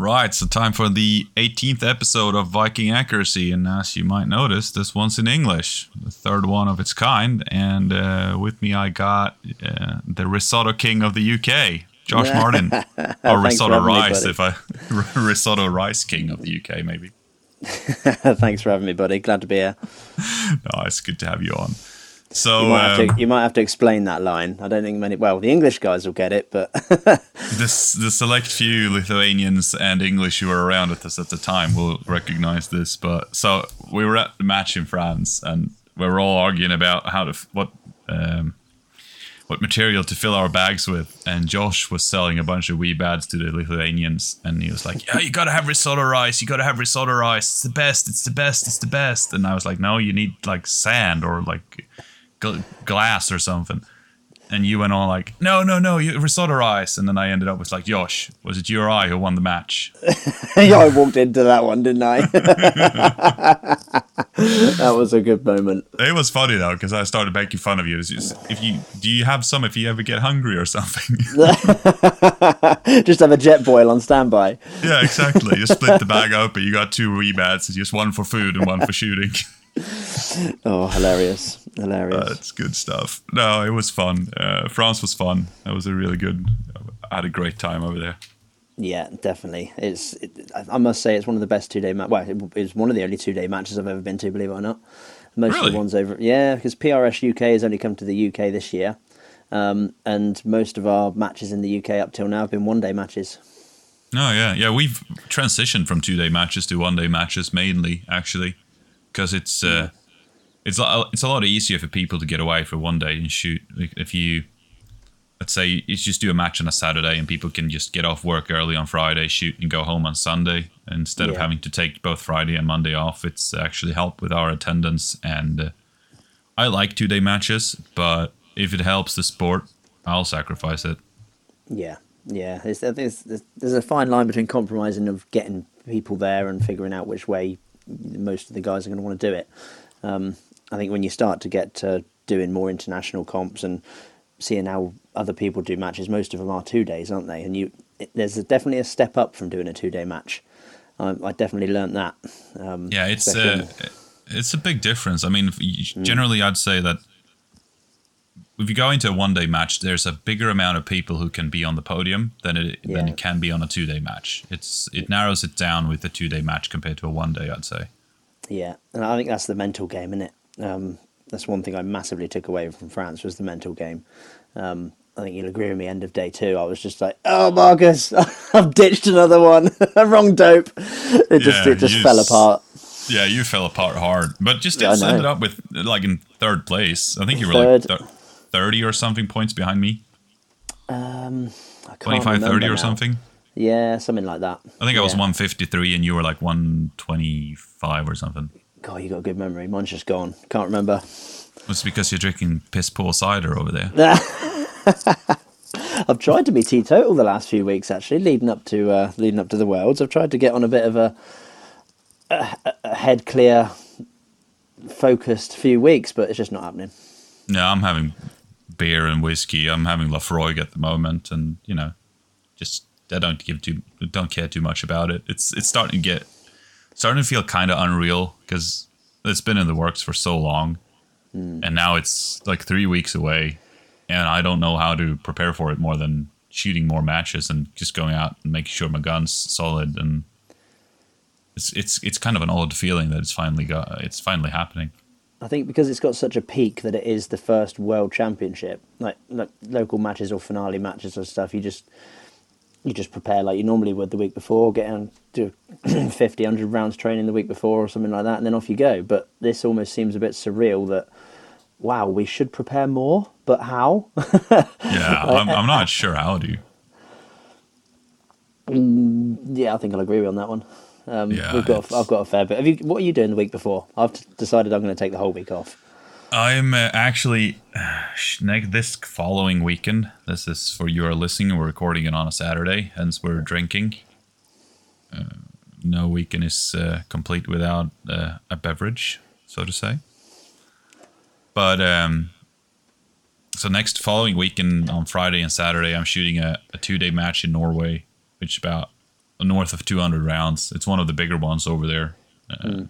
Right, so time for the 18th episode of Viking Accuracy, and as you might notice, this one's in English, the third one of its kind. And uh, with me, I got uh, the risotto king of the UK, Josh Martin, or risotto rice, me, if I risotto rice king of the UK, maybe. Thanks for having me, buddy. Glad to be here. No, it's good to have you on. So You might, um, have to, you might have to explain that line. I don't think many. Well, the English guys will get it, but this the select few Lithuanians and English who were around with us at the time will recognize this. But so we were at the match in France, and we were all arguing about how to what um, what material to fill our bags with. And Josh was selling a bunch of wee bads to the Lithuanians, and he was like, "Yeah, you gotta have risotto rice. You gotta have risotto rice. It's the best. It's the best. It's the best." And I was like, "No, you need like sand or like gl- glass or something." And you went on like, no, no, no, you risotto rice. And then I ended up with like, Josh, was it you or I who won the match? yeah, I walked into that one, didn't I? that was a good moment. It was funny though because I started making fun of you. Just, if you do you have some if you ever get hungry or something? Just have a Jetboil on standby. yeah, exactly. You split the bag open. You got two rebats. It's just one for food and one for shooting. Oh, hilarious, hilarious. That's good stuff. No, it was fun. Uh, France was fun. That was a really good. I had a great time over there. Yeah, definitely. It's. It, I must say, it's one of the best two day match. Well, it, it's one of the only two day matches I've ever been to. Believe it or not, most of the ones over. Yeah, because PRS UK has only come to the UK this year, um, and most of our matches in the UK up till now have been one day matches. No, yeah, yeah. We've transitioned from two day matches to one day matches mainly, actually, because it's uh, it's a, it's a lot easier for people to get away for one day and shoot. If you let's say you just do a match on a Saturday and people can just get off work early on Friday, shoot and go home on Sunday instead of having to take both Friday and Monday off. It's actually helped with our attendance and uh, I like two day matches, but if it helps the sport, I'll sacrifice it. Yeah, yeah. There's, there's, there's a fine line between compromising of getting people there and figuring out which way most of the guys are going to want to do it. Um, I think when you start to get to doing more international comps and seeing how other people do matches, most of them are two days, aren't they? And you, it, there's a, definitely a step up from doing a two day match. I, I definitely learnt that. Um, Yeah, it's especially uh, it's a big difference. I mean, you- generally, I'd say that if you go into a one day match, there's a bigger amount of people who can be on the podium than it yeah. than it can be on a two day match. It's it narrows it down with a two day match compared to a one day, I'd say. Yeah, and I think that's the mental game, isn't it? Um, that's one thing I massively took away from France was the mental game. Um, I think you'll agree with me. End of day two, I was just like, "Oh, Marcus, I've ditched another one. Wrong dope." It just yeah, it just fell s- apart. Yeah, you fell apart hard, but just yeah, ended up with like in third place. I think you were third. like th- 30 or something points behind me. Um, 25, 30 or now. something. Yeah, something like that. I think yeah. I was 153 and you were like 125 or something. God, you got a good memory. Mine's just gone. Can't remember. It's because you're drinking piss poor cider over there. I've tried to be teetotal the last few weeks, actually, leading up to uh, leading up to the worlds. I've tried to get on a bit of a, a, a head clear, focused few weeks, but it's just not happening. No, I'm having beer and whiskey. I'm having Laphroaig at the moment, and you know, just I don't give too don't care too much about it. It's it's starting to get starting to feel kind of unreal because it's been in the works for so long, hmm. and now it's like three weeks away, and I don't know how to prepare for it more than shooting more matches and just going out and making sure my gun's solid and. It's, it's it's kind of an odd feeling that it's finally got it's finally happening. I think because it's got such a peak that it is the first world championship, like, like local matches or finale matches or stuff. You just you just prepare like you normally would the week before, get on do 50, 100 rounds training the week before or something like that, and then off you go. But this almost seems a bit surreal that wow, we should prepare more, but how? Yeah, I'm, I'm not sure how to. Mm, yeah, I think I'll agree with you on that one. Um, Yeah, we've got it's- I've got a fair bit. Have you? What are you doing the week before? I've decided I'm going to take the whole week off. I'm uh, actually next this following weekend. This is for you are listening. We're recording it on a Saturday, hence we're drinking. Uh, no weekend is uh, complete without uh, a beverage, so to say. But um, so next following weekend on Friday and Saturday, I'm shooting a, a two day match in Norway, which is about north of 200 rounds. It's one of the bigger ones over there. Uh, Mm.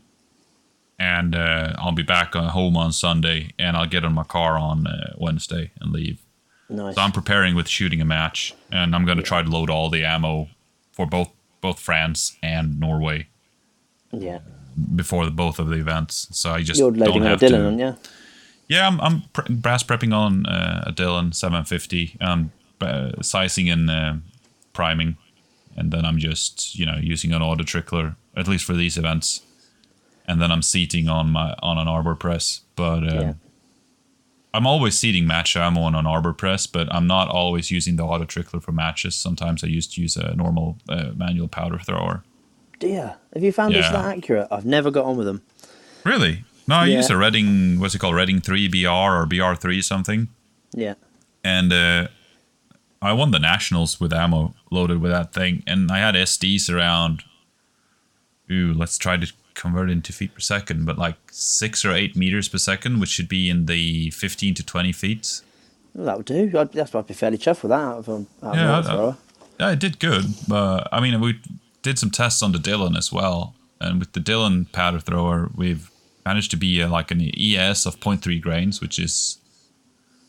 And uh, I'll be back home on Sunday, and I'll get in my car on uh, Wednesday and leave. Nice. So I'm preparing with shooting a match, and I'm going to try to load all the ammo for both both France and Norway yeah. before the, both of the events. So I just You're loading don't on a have Dillon, to. aren't? Yeah, I'm, I'm pre- brass prepping on uh, a Dillon 750. I'm uh, sizing and uh, priming, and then I'm just you know using an auto trickler at least for these events, and then I'm seating on my on an arbor press. But uh, Yeah. I'm always seating match ammo on an arbor press, but I'm not always using the auto trickler for matches. Sometimes I used to use a normal uh, manual powder thrower. Dear, have you found this that accurate? I've never got on with them. Really? No, I Yeah. use a Redding. What's it called? Redding three BR or BR three something. Yeah. and uh, I won the nationals with ammo loaded with that thing, and I had SDs around. Ooh, let's try to convert it into feet per second, but like six or eight meters per second, which should be in the fifteen to twenty feet. Well, that would do. I'd, that's I'd be fairly chuffed with that out of, um, Yeah, I- it did good, but I mean, we did some tests on the Dillon as well, and with the Dillon powder thrower, we've managed to be uh, like an ES of 0.3 grains, which is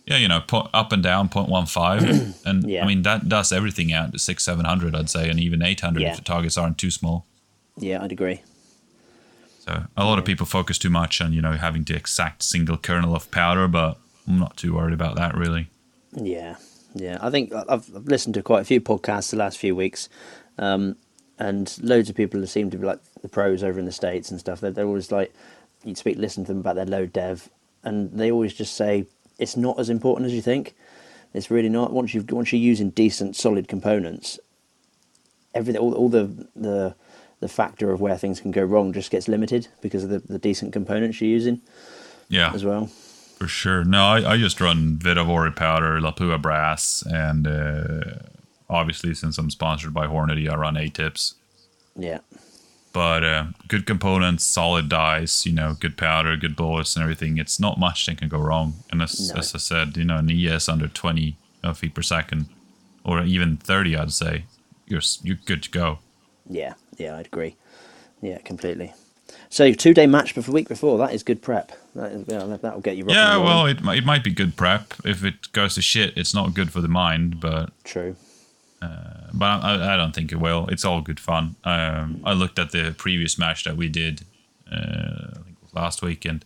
yeah, you know, up and down 0.15, and Yeah. I mean that does everything out to six, seven hundred, I'd say, and even 800 Yeah. if the targets aren't too small. Yeah, I'd agree. So a lot of people focus too much on you know having the exact single kernel of powder, but I'm not too worried about that really. Yeah, yeah. I think I've, I've listened to quite a few podcasts the last few weeks, um, and loads of people seem to be like the pros over in the states and stuff. They're, they're always like, you'd speak, listen to them about their load dev, and they always just say it's not as important as you think. It's really not. Once you've once you're using decent, solid components, everything, all, all the the the factor of where things can go wrong just gets limited because of the, the decent components you're using Yeah, as well. For sure. No, I, I just run Vihtavuori powder, Lapua brass, and uh, obviously since I'm sponsored by Hornady, I run A tips. Yeah, But uh, good components, solid dies, you know, good powder, good bullets, and everything. It's not much that can go wrong. And as, No. as I said, you know, an ES under 20 uh, feet per second, or even 30, I'd say, you're you're good to go. Yeah, yeah, I'd agree. Yeah, completely. So two day match before week before that is good prep. That is, yeah, that will get you. Yeah, well, it, it might be good prep. If it goes to shit, it's not good for the mind, but true. But I, I don't think it will. It's all good fun. Um, I looked at the previous match that we did, uh, I think it was last week, and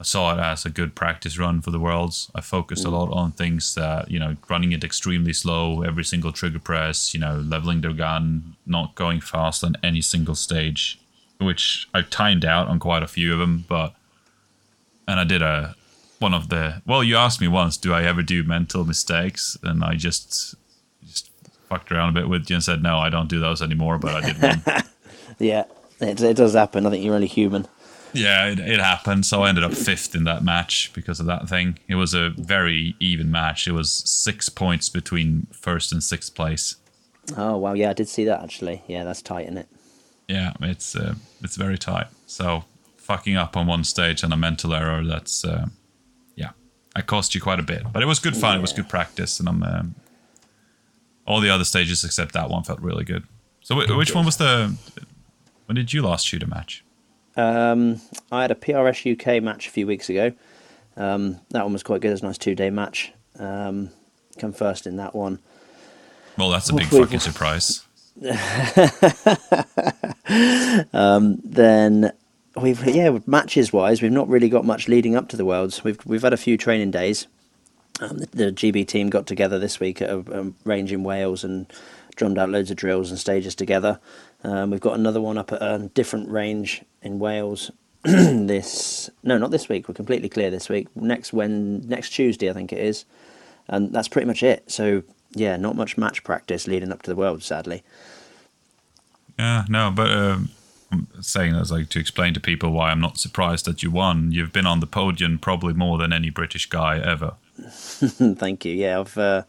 I saw it as a good practice run for the worlds. I focused a lot on things that you know, running it extremely slow, every single trigger press, you know, leveling their gun, not going fast on any single stage, which I timed out on quite a few of them, but and I did a one of the well, you asked me once, do I ever do mental mistakes, and I just fucked around a bit with you and said no, I don't do those anymore, but I did one. Yeah, it, it does happen. I think you're only human. yeah, it, it happened. So I ended up fifth in that match because of that thing. It was a very even match. It was six points between first and sixth place. Oh wow, yeah, I did see that actually. Yeah, that's tight, isn't it? Yeah, it's uh, it's very tight. So fucking up on one stage and a mental error. That's uh, yeah, it cost you quite a bit, but it was good fun. It was good practice, and I'm um, all the other stages except that one felt really good. So wh- which one was the? When did you last shoot a match? Um, I had a PRS UK match a few weeks ago. Um, that one was quite good. It was a nice two day match. Um, come first in that one. Well, that's a big fucking surprise. Then we've yeah matches wise we've not really got much leading up to the worlds. We've we've had a few training days. Um, the, the GB team got together this week at a, a range in Wales and drummed out loads of drills and stages together. Um, we've got another one up at a different range in Wales. this no, not this week. We're completely clear this week. Next when next Tuesday, I think it is, and that's pretty much it. So yeah, not much match practice leading up to the world, sadly. Yeah, no, but um, saying as like to explain to people why I'm not surprised that you won. You've been on the podium probably more than any British guy ever. Thank you. Yeah, I've uh,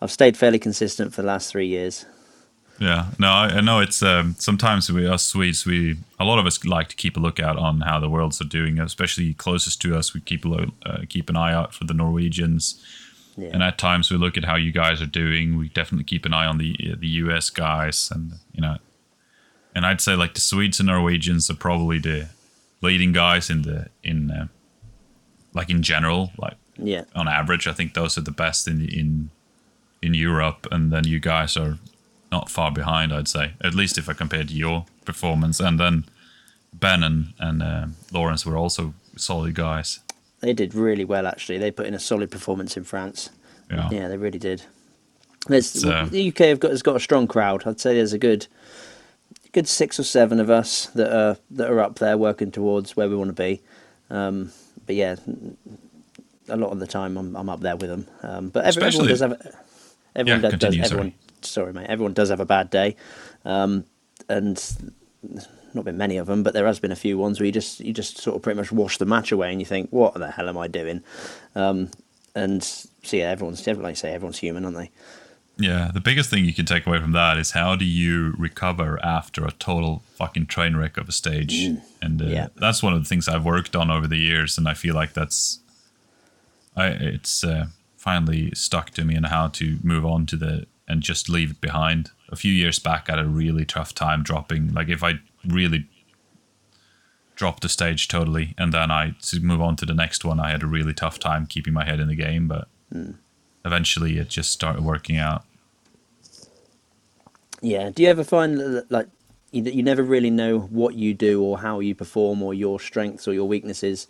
I've stayed fairly consistent for the last three years. Yeah, no, I, I know it's um, sometimes we us Swedes we a lot of us like to keep a lookout on how the worlds are doing, especially closest to us. We keep a lo- uh, keep an eye out for the Norwegians, Yeah. And at times we look at how you guys are doing. We definitely keep an eye on the the US guys, and you know, and I'd say like the Swedes and Norwegians are probably the leading guys in the in uh, like in general, like Yeah. on average. I think those are the best in in in Europe, and then you guys are not far behind. I'd say at least if I compare to your performance, and then Ben and and uh, Lawrence were also solid guys. They did really well, actually. They put in a solid performance in France. Yeah. Yeah, they really did. There's, So- the UK have got has got a strong crowd. I'd say there's a good, good six or seven of us that are that are up there working towards where we want to be. Um, but yeah, a lot of the time I'm I'm up there with them. Um, but every, everyone does have everyone Yeah, does, does everyone. Sorry, mate. Everyone does have a bad day, um, and not been many of them, but there has been a few ones where you just you just sort of pretty much wash the match away, and you think, what the hell am I doing? Um, and so yeah, everyone's like I say, everyone's human, aren't they? Yeah, the biggest thing you can take away from that is how do you recover after a total fucking train wreck of a stage, and uh, Yeah. that's one of the things I've worked on over the years, and I feel like that's, I it's uh, finally stuck to me and how to move on to the and just leave it behind. A few years back, I had a really tough time dropping. Like if I really dropped the stage totally, and then I to move on to the next one, I had a really tough time keeping my head in the game, but. Eventually, it just started working out. Yeah. Do you ever find like you, that you never really know what you do or how you perform or your strengths or your weaknesses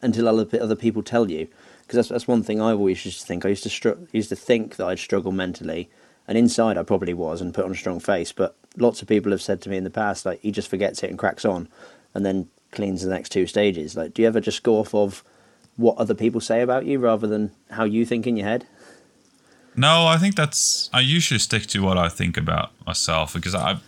until other other people tell you? Because that's that's one thing I always used to think. I used to str- used to think that I'd struggle mentally, and inside I probably was and put on a strong face. But lots of people have said to me in the past, like he just forgets it and cracks on, and then cleans the next two stages. Like, do you ever just go off of what other people say about you rather than how you think in your head? No, I think that's. I usually stick to what I think about myself because I've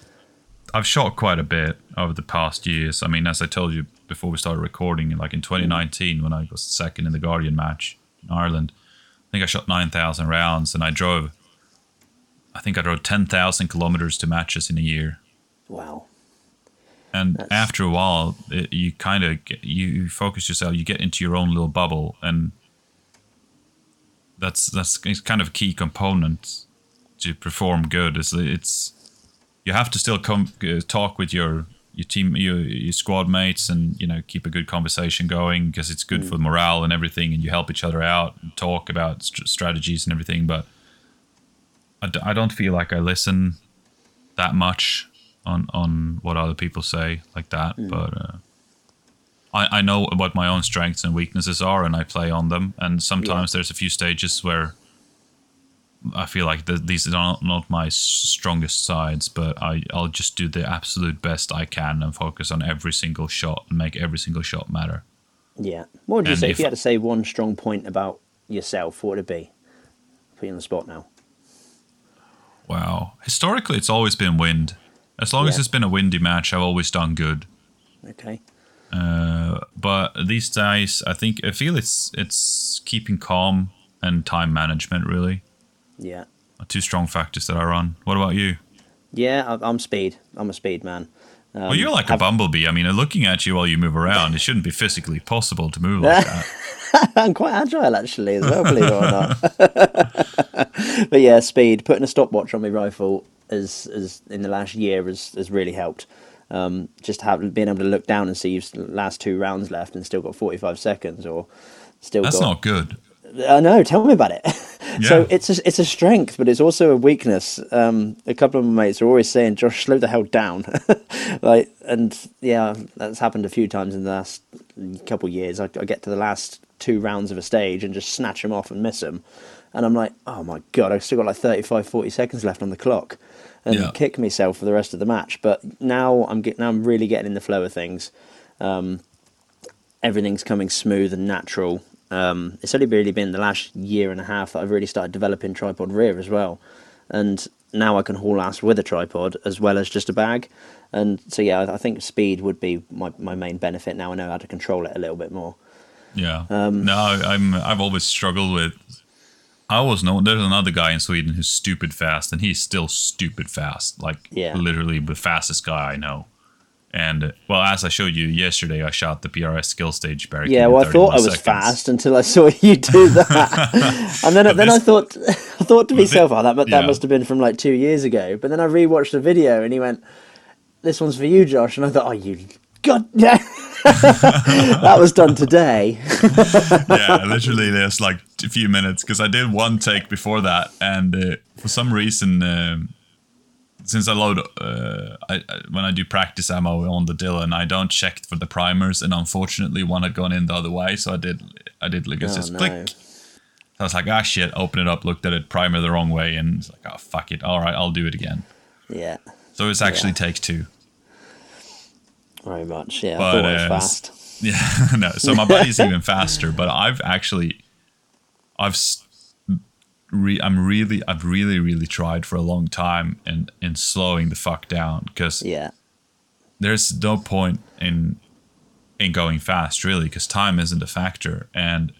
I've shot quite a bit over the past years. I mean, as I told you before we started recording, like in 2019 when I was second in the Guardian match in Ireland, I think I shot 9,000 rounds and I drove. I think I drove 10,000 kilometers to matches in a year. Wow. And That's- after a while, it, you kind of you, focus yourself. You get into your own little bubble, and that's that's it's kind of a key component to perform good. Is it's you have to still come uh, talk with your your team, your, your squad mates, and you know keep a good conversation going because it's good for morale and everything, and you help each other out and talk about st- strategies and everything. But I, d- I don't feel like I listen that much on on what other people say like that but uh, I, I know what my own strengths and weaknesses are and I play on them and sometimes there's a few stages where I feel like th- these are not, not my strongest sides but I, I'll just do the absolute best I can and focus on every single shot and make every single shot matter Yeah. What would you And say if, if- you had to say one strong point about yourself? What would it be? Put you on the spot now. wow historically it's always been wind as long as it's been a windy match I've always done good Okay. Uh, but these days, I think I feel it's it's keeping calm and time management really Yeah. are two strong factors that I run. What about you? Yeah, I- I'm speed. I'm a speed man. Um, well, you're like a have- bumblebee. I mean, looking at you while you move around, it shouldn't be physically possible to move like that. I'm quite agile actually as well, believe it or not. but yeah, speed. Putting a stopwatch on my rifle is, is in the last year has, has really helped. Um, just have being able to look down and see you've last two rounds left and still got 45 seconds or still That's got not good. I know. Tell me about it. so it's a, it's a strength, but it's also a weakness. Um, a couple of my mates are always saying, "Josh, slow the hell down." like, and yeah, that's happened a few times in the last couple of years. I, I get to the last two rounds of a stage and just snatch them off and miss them, and I'm like, "Oh my god, I've still got like 35, 40 seconds left on the clock," and Yeah. kick myself for the rest of the match. But now I'm get, now I'm really getting in the flow of things. Um, everything's coming smooth and natural. Um, it's only really been the last year and a half that I've really started developing tripod rear as well, and now I can haul ass with a tripod as well as just a bag. And so yeah, I I think speed would be my, my main benefit. Now I know how to control it a little bit more. Yeah. Um, no, I'm. I've always struggled with. I always know there's another guy in Sweden who's stupid fast, and he's still stupid fast. Like Yeah. literally the fastest guy I know. And well, as I showed you yesterday, I shot the PRS skill stage barricade. Yeah, well, I thought I was seconds. fast until I saw you do that, and then then I thought I thought to myself, oh, that that yeah. must have been from like two years ago. But then I rewatched the video, and he went, "This one's for you, Josh," and I thought, "Oh, you God, yeah, that was done today." yeah, literally, there's like a few minutes because I did one take before that, and uh, for some reason, um, since I load uh, I, I, when I do practice ammo on the Dillon, I don't check for the primers, and unfortunately, one had gone in the other way, so I did I did like Oh, just no. click. I was like, ah, shit, open it up, looked at it, primer the wrong way, and it's like, oh, fuck it. All right, I'll do it again. Yeah, So it's actually Yeah. take two. very much. Yeah, But, I thought I was uh, fast. Yeah, no. So my buddy's even faster, but I've actually, I've, s- re- I'm really, I've really, really tried for a long time in in slowing the fuck down because Yeah, there's no point in in going fast really because time isn't a factor and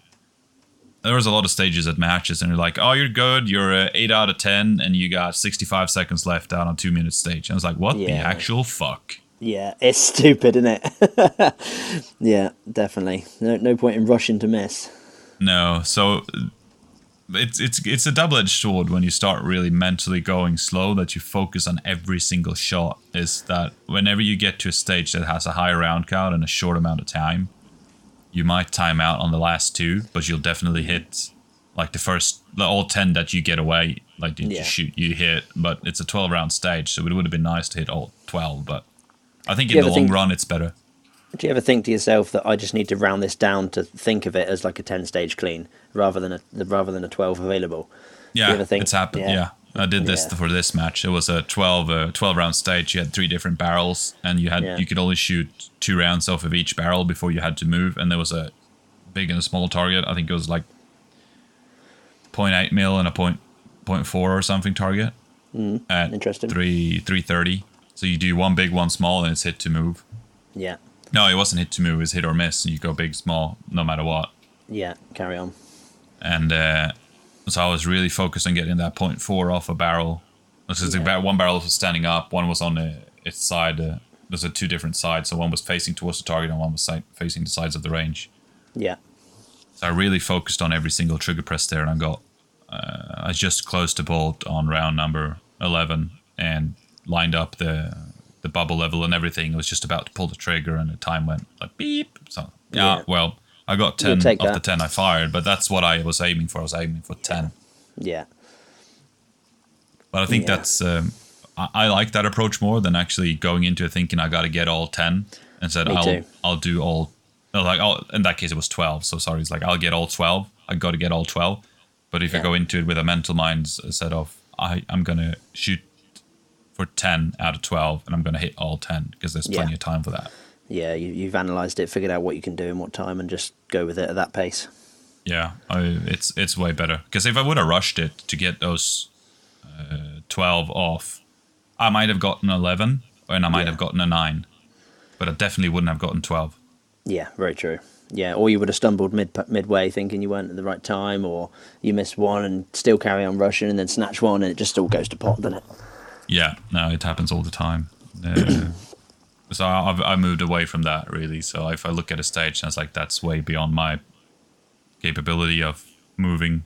there was a lot of stages at matches and you're like oh you're good you're uh, 8 out of 10 and you got 65 seconds left out on 2 minute stage and I was like what the actual fuck yeah, it's stupid, isn't it? yeah, definitely. No, no point in rushing to miss. No, so it's it's it's a double-edged sword when you start really mentally going slow that you focus on every single shot is that whenever you get to a stage that has a high round count and a short amount of time you might time out on the last two but you'll definitely mm-hmm. hit like the first the all 10 that you get away like you Yeah. shoot you hit but it's a 12 round stage so it would have been nice to hit all 12 but I think in the ever long think- run it's better Do you ever think to yourself that I just need to round this down to think of it as like a ten stage clean rather than a rather than a twelve available? Yeah, ever think- it's happened. yeah. Yeah. I did this Yeah. for this match. It was a 12, uh, 12 round stage. You had three different barrels, and you had Yeah. you could only shoot two rounds off of each barrel before you had to move. And there was a big and a small target. I think it was like 0.8 mil and a point, 0.4 or something target at Interesting. three three thirty. So you do one big, one small, and it's hit to move. Yeah, No, it wasn't hit to move. It was hit or miss. You go big, small, no matter what. yeah. Carry on. and uh, so I was really focused on getting that point four off a barrel. This is Yeah. about one barrel was standing up, one was on the, its side. Uh, there's a two different sides, so one was facing towards the target, and one was side, facing the sides of the range. Yeah, So I really focused on every single trigger press there, and I got uh, I just closed the bolt on round number eleven and lined up the the bubble level and everything. It was just about to pull the trigger, and the time went like beep. So yeah, Yeah. well, I got ten of that. the ten I fired, but that's what I was aiming for. I was aiming for ten. yeah, But I think Yeah. that's um, I, I like that approach more than actually going into it thinking I got to get all ten and said Me I'll too. I'll do all. Like I'll, in that case, it was twelve. So sorry, it's like I'll get all twelve. I got to get all twelve. But if Yeah. you go into it with a mental mind set of I I'm gonna shoot for ten out of twelve and I'm gonna hit all ten because there's plenty Yeah. of time for that. yeah. You, you've analysed it, figured out what you can do in what time, and just go with it at that pace. Yeah, I, it's it's way better because if I would have rushed it to get those uh, twelve off, I might have gotten eleven and I might Yeah. have gotten a nine, but I definitely wouldn't have gotten twelve. Yeah, very true. Yeah, or you would have stumbled mid midway thinking you weren't at the right time, or you missed one and still carry on rushing, and then snatch one, and it just all goes to pot, doesn't it? Yeah, no, it happens all the time. Uh, so I, I've I moved away from that really. So if I look at a stage, and it's like that's way beyond my capability of moving.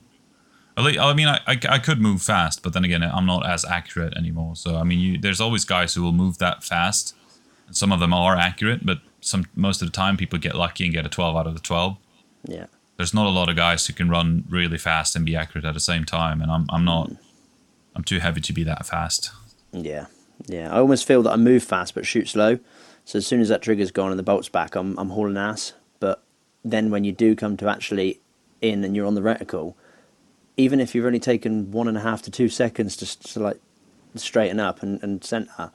I mean, I, I, I could move fast, but then again, I'm not as accurate anymore. So I mean, you, there's always guys who will move that fast, and some of them are accurate, but some most of the time people get lucky and get a 12 out of the 12. Yeah, There's not a lot of guys who can run really fast and be accurate at the same time, and I'm I'm not. I'm too heavy to be that fast. Yeah, yeah. I almost feel that I move fast but shoot slow. So as soon as that trigger's gone and the bolt's back, I'm I'm hauling ass. But then when you do come to actually in and you're on the reticle, even if you've only taken one and a half to two seconds to, to like straighten up and, and center,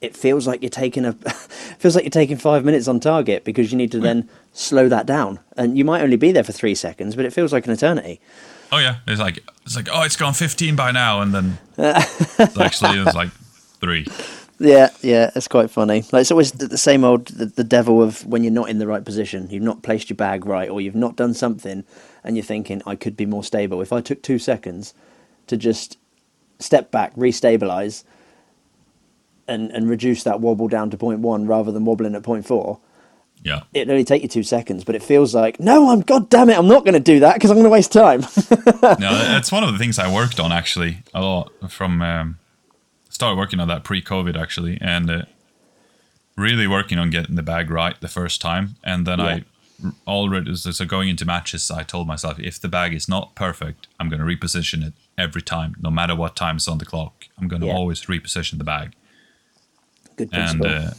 it feels like you're taking a feels like you're taking five minutes on target because you need to then slow that down. And you might only be there for three seconds, but it feels like an eternity. Oh yeah, it's like it's like oh, it's gone 15 by now, and then it's actually it was like three. Yeah, yeah, it's quite funny. Like it's always the, the same old the, the devil of when you're not in the right position, you've not placed your bag right, or you've not done something, and you're thinking I could be more stable. If I took two seconds to just step back, restabilize, and and reduce that wobble down to point one rather than wobbling at point four, Yeah. it'd only take you two seconds. But it feels like no, I'm god damn it, I'm not going to do that because I'm going to waste time. no, that's one of the things I worked on actually a lot from um, started working on that pre-COVID actually, and uh, really working on getting the bag right the first time, and then I already so going into matches, I told myself if the bag is not perfect, I'm going to reposition it every time, no matter what time is on the clock. I'm going to Yeah. always reposition the bag, Good and. Uh,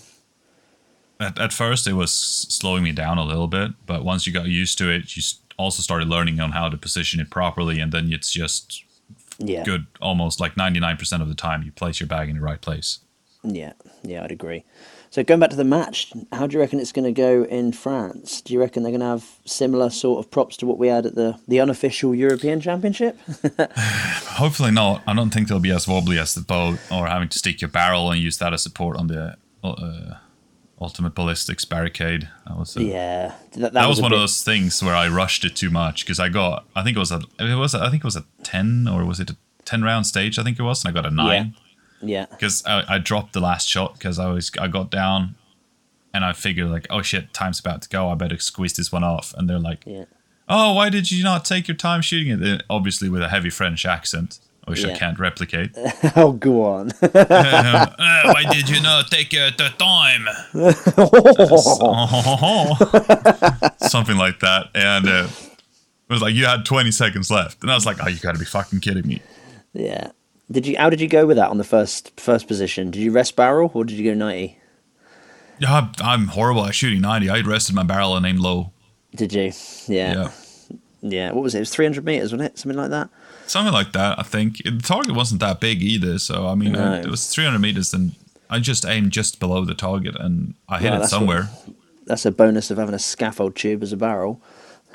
at, at first, it was slowing me down a little bit, but once you got used to it, you also started learning on how to position it properly, and then it's just yeah, good almost like 99% of the time you place your bag in the right place yeah, yeah. I'd agree. So going back to the match, how do you reckon it's going to go in France? Do you reckon they're going to have similar sort of props to what we had at the the unofficial European Championship? hopefully not i don't think they'll be as wobbly as the boat or having to stick your barrel and use that as support on the uh, ultimate ballistics barricade. That was a, yeah, that, that, was, a one bit- of those things where i rushed it too much because i got i think it was a it was a, i think it was a 10 or was it a 10 round stage i think it was and i got a 9 Yeah, because I, I dropped the last shot because I was I got down, and I figured like oh shit time's about to go I better squeeze this one off. And they're like yeah, oh why did you not take your time shooting it? Obviously with a heavy French accent which I can't replicate oh, go on. Uh, why did you not take uh, the time something like that and uh, it was like you had 20 seconds left and I was like oh you gotta be fucking kidding me yeah. Did you? How did you go with that on the first first position? Did you rest barrel or did you go ninety? yeah, I'm, horrible at shooting 90 I rested my barrel and aimed low Did you? Yeah. yeah. Yeah. What was it? It was three hundred meters, wasn't it? Something like that. Something like that, I think. The target wasn't that big either, so I mean, No. I, it was 300 meters, and I just aimed just below the target, and I hit it somewhere. That's a bonus of having a scaffold tube as a barrel.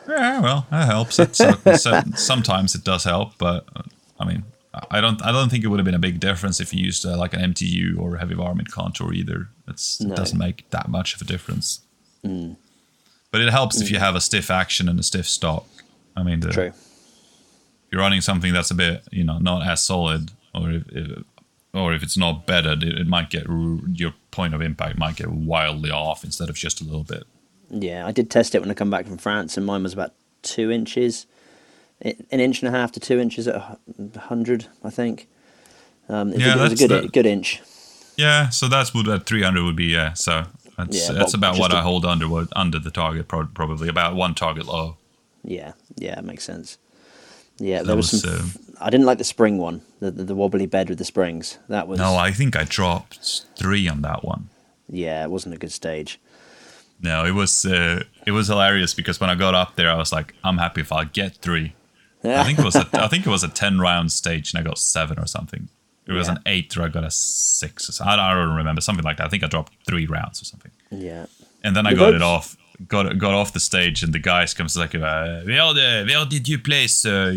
Yeah, well, that helps. It, so, so, sometimes it does help, but uh, I mean, I don't, I don't think it would have been a big difference if you used uh, like an MTU or a heavy varmint contour either. It's, No. It doesn't make that much of a difference. But it helps if you have a stiff action and a stiff stock. I mean, the, True. You're running something that's a bit, you know, not as solid, or if, if or if it's not bedded, it, it might get your point of impact might get wildly off instead of just a little bit. Yeah, I did test it when I come back from France, and mine was about two inches, an inch and a half to two inches at a hundred, I think. Um, it, Yeah, was, was a good the- good inch. Yeah, so that's what that 300 would be. Yeah, so that's Yeah, that's about what a- I hold under under the target, probably about one target low. Yeah, yeah, it makes sense. Yeah, That there was, was, some. uh, I didn't like the spring one, the, the the wobbly bed with the springs. That was No, I think I dropped three on that one. yeah, it wasn't a good stage. No, it was uh, it was hilarious because when I got up there, I was like, I'm happy if I get three. I think it was a I think it was a ten round stage and I got seven or something. It was Yeah. an eight or I got a six. Or. I don't, remember something like that. I think I dropped three rounds or something. Yeah, And then I The got it off. Got got off the stage and the guys comes like, uh, where the, where did you place uh,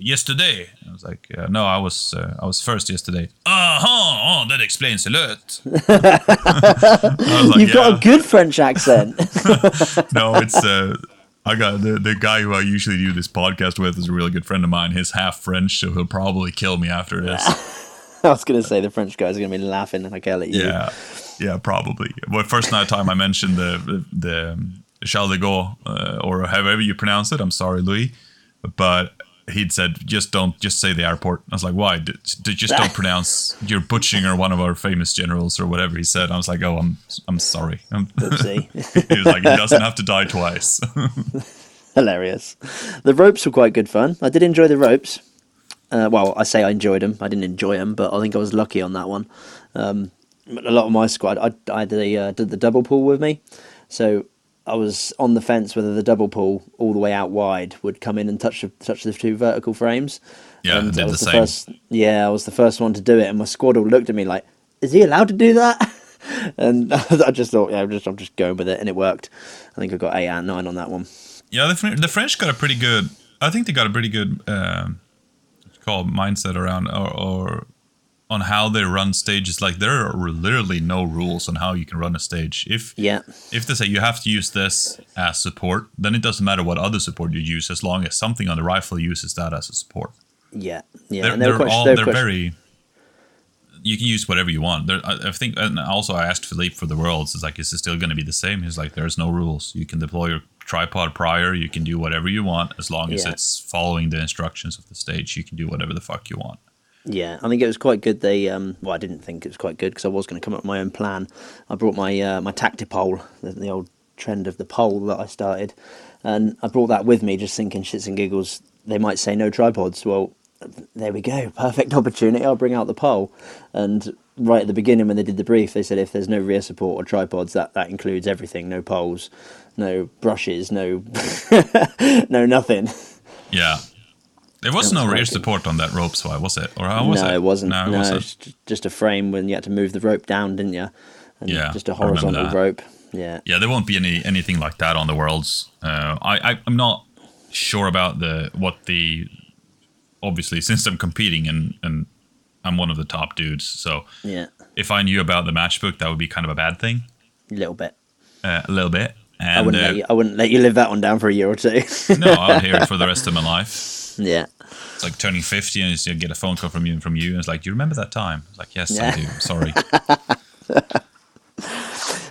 yesterday? I was like, uh, no, I was uh, I was first yesterday. Uh huh. Oh, that explains a lot. Like, you've got a good French accent. no, it's uh, I got the the guy who I usually do this podcast with is a really good friend of mine. He's half French, so he'll probably kill me after this. I was gonna say the French guys are gonna be laughing like hell at you. yeah, yeah, probably. But first night time I mentioned the the, the um, Charles de Gaulle uh, or however you pronounce it. I'm sorry, Louis, but he'd said just don't just say the airport. I was like, why? D- just don't pronounce. You're butchering or one of our famous generals or whatever he said. I was like, oh, I'm I'm sorry. I'm, Oopsie. he was like, he doesn't have to die twice. Hilarious. The ropes were quite good fun. I did enjoy the ropes. Uh, well, I say I enjoyed them. I didn't enjoy them, but I think I was lucky on that one. Um, a lot of my squad, I, I the, uh, did the double pull with me, so I was on the fence whether the double pull all the way out wide would come in and touch the, touch the two vertical frames. Yeah, and did I was the the same. first. Yeah, I was the first one to do it, and my squad all looked at me like, "Is he allowed to do that?" and I just thought, yeah, I'm just I'm just going with it, and it worked. I think I got eight and nine on that one. Yeah, the, the French got a pretty good. I think they got a pretty good um, what's it called mindset around or, or on how they run stages. Like there are literally no rules on how you can run a stage. If Yeah, if they say you have to use this as support, then it doesn't matter what other support you use as long as something on the rifle uses that as a support. yeah, yeah. They're, and they were they're all they were they're very you can use whatever you want. There, I, I think, and also I asked Philippe for the worlds. It's like, is it still going to be the same? He's like, there's no rules. You can deploy your tripod prior. You can do whatever you want as long as Yeah. it's following the instructions of the stage. You can do whatever the fuck you want. Yeah, I think it was quite good. They, um, well, I didn't think it was quite good because I was going to come up with my own plan. I brought my uh, my tactipole, the, the old trend of the pole that I started, and I brought that with me, just thinking shits and giggles. They might say no tripods. Well, there we go, perfect opportunity. I'll bring out the pole, and right at the beginning when they did the brief, they said if there's no rear support or tripods, that that includes everything. No poles, no brushes, no no nothing. Yeah. There was no rear support on that rope sway, was it? Or how was no, it? it wasn't. No, it No, wasn't. it's just a frame when you had to move the rope down, didn't you? And Yeah, just a horizontal rope. Yeah. Yeah, there won't be any anything like that on the worlds. Uh, I, I I'm not sure about the what the obviously since I'm competing and and I'm one of the top dudes. So Yeah. if I knew about the matchbook, that would be kind of a bad thing, A little bit. uh, a little bit. And I wouldn't uh, let you. I wouldn't let you live that one down for a year or two. no, I'll hear it for the rest of my life. Yeah. It's like turning 50 and you get a phone call from you and from you, and it's like, "Do you remember that time?" It's like, "Yes, I do." Sorry.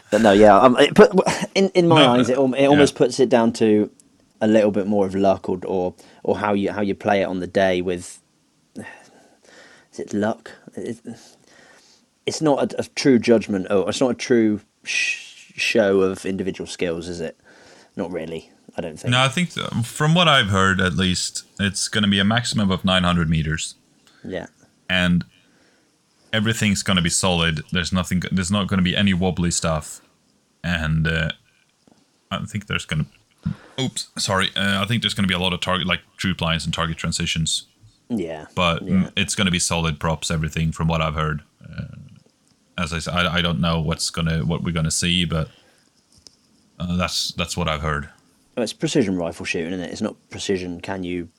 But no, yeah. Um, it put, in in my No, eyes, it, al- it yeah. almost puts it down to a little bit more of luck, or or or how you how you play it on the day with. Is it luck? It, it's not a, a true judgment, or it's not a true sh- show of individual skills, is it? Not really. I don't think. No, I think th- from what I've heard, at least, it's going to be a maximum of 900 meters. Yeah. and everything's going to be solid. There's nothing. There's not going to be any wobbly stuff, and uh, I think there's going to. Oops, sorry. Uh, I think there's going to be a lot of target, like troop lines and target transitions, Yeah. but Yeah. it's going to be solid props. Everything from what I've heard. Uh, as I said, I, I don't know what's gonna what we're gonna see, but uh, that's that's what I've heard. Well, it's precision rifle shooting, isn't it? It's not precision. Can you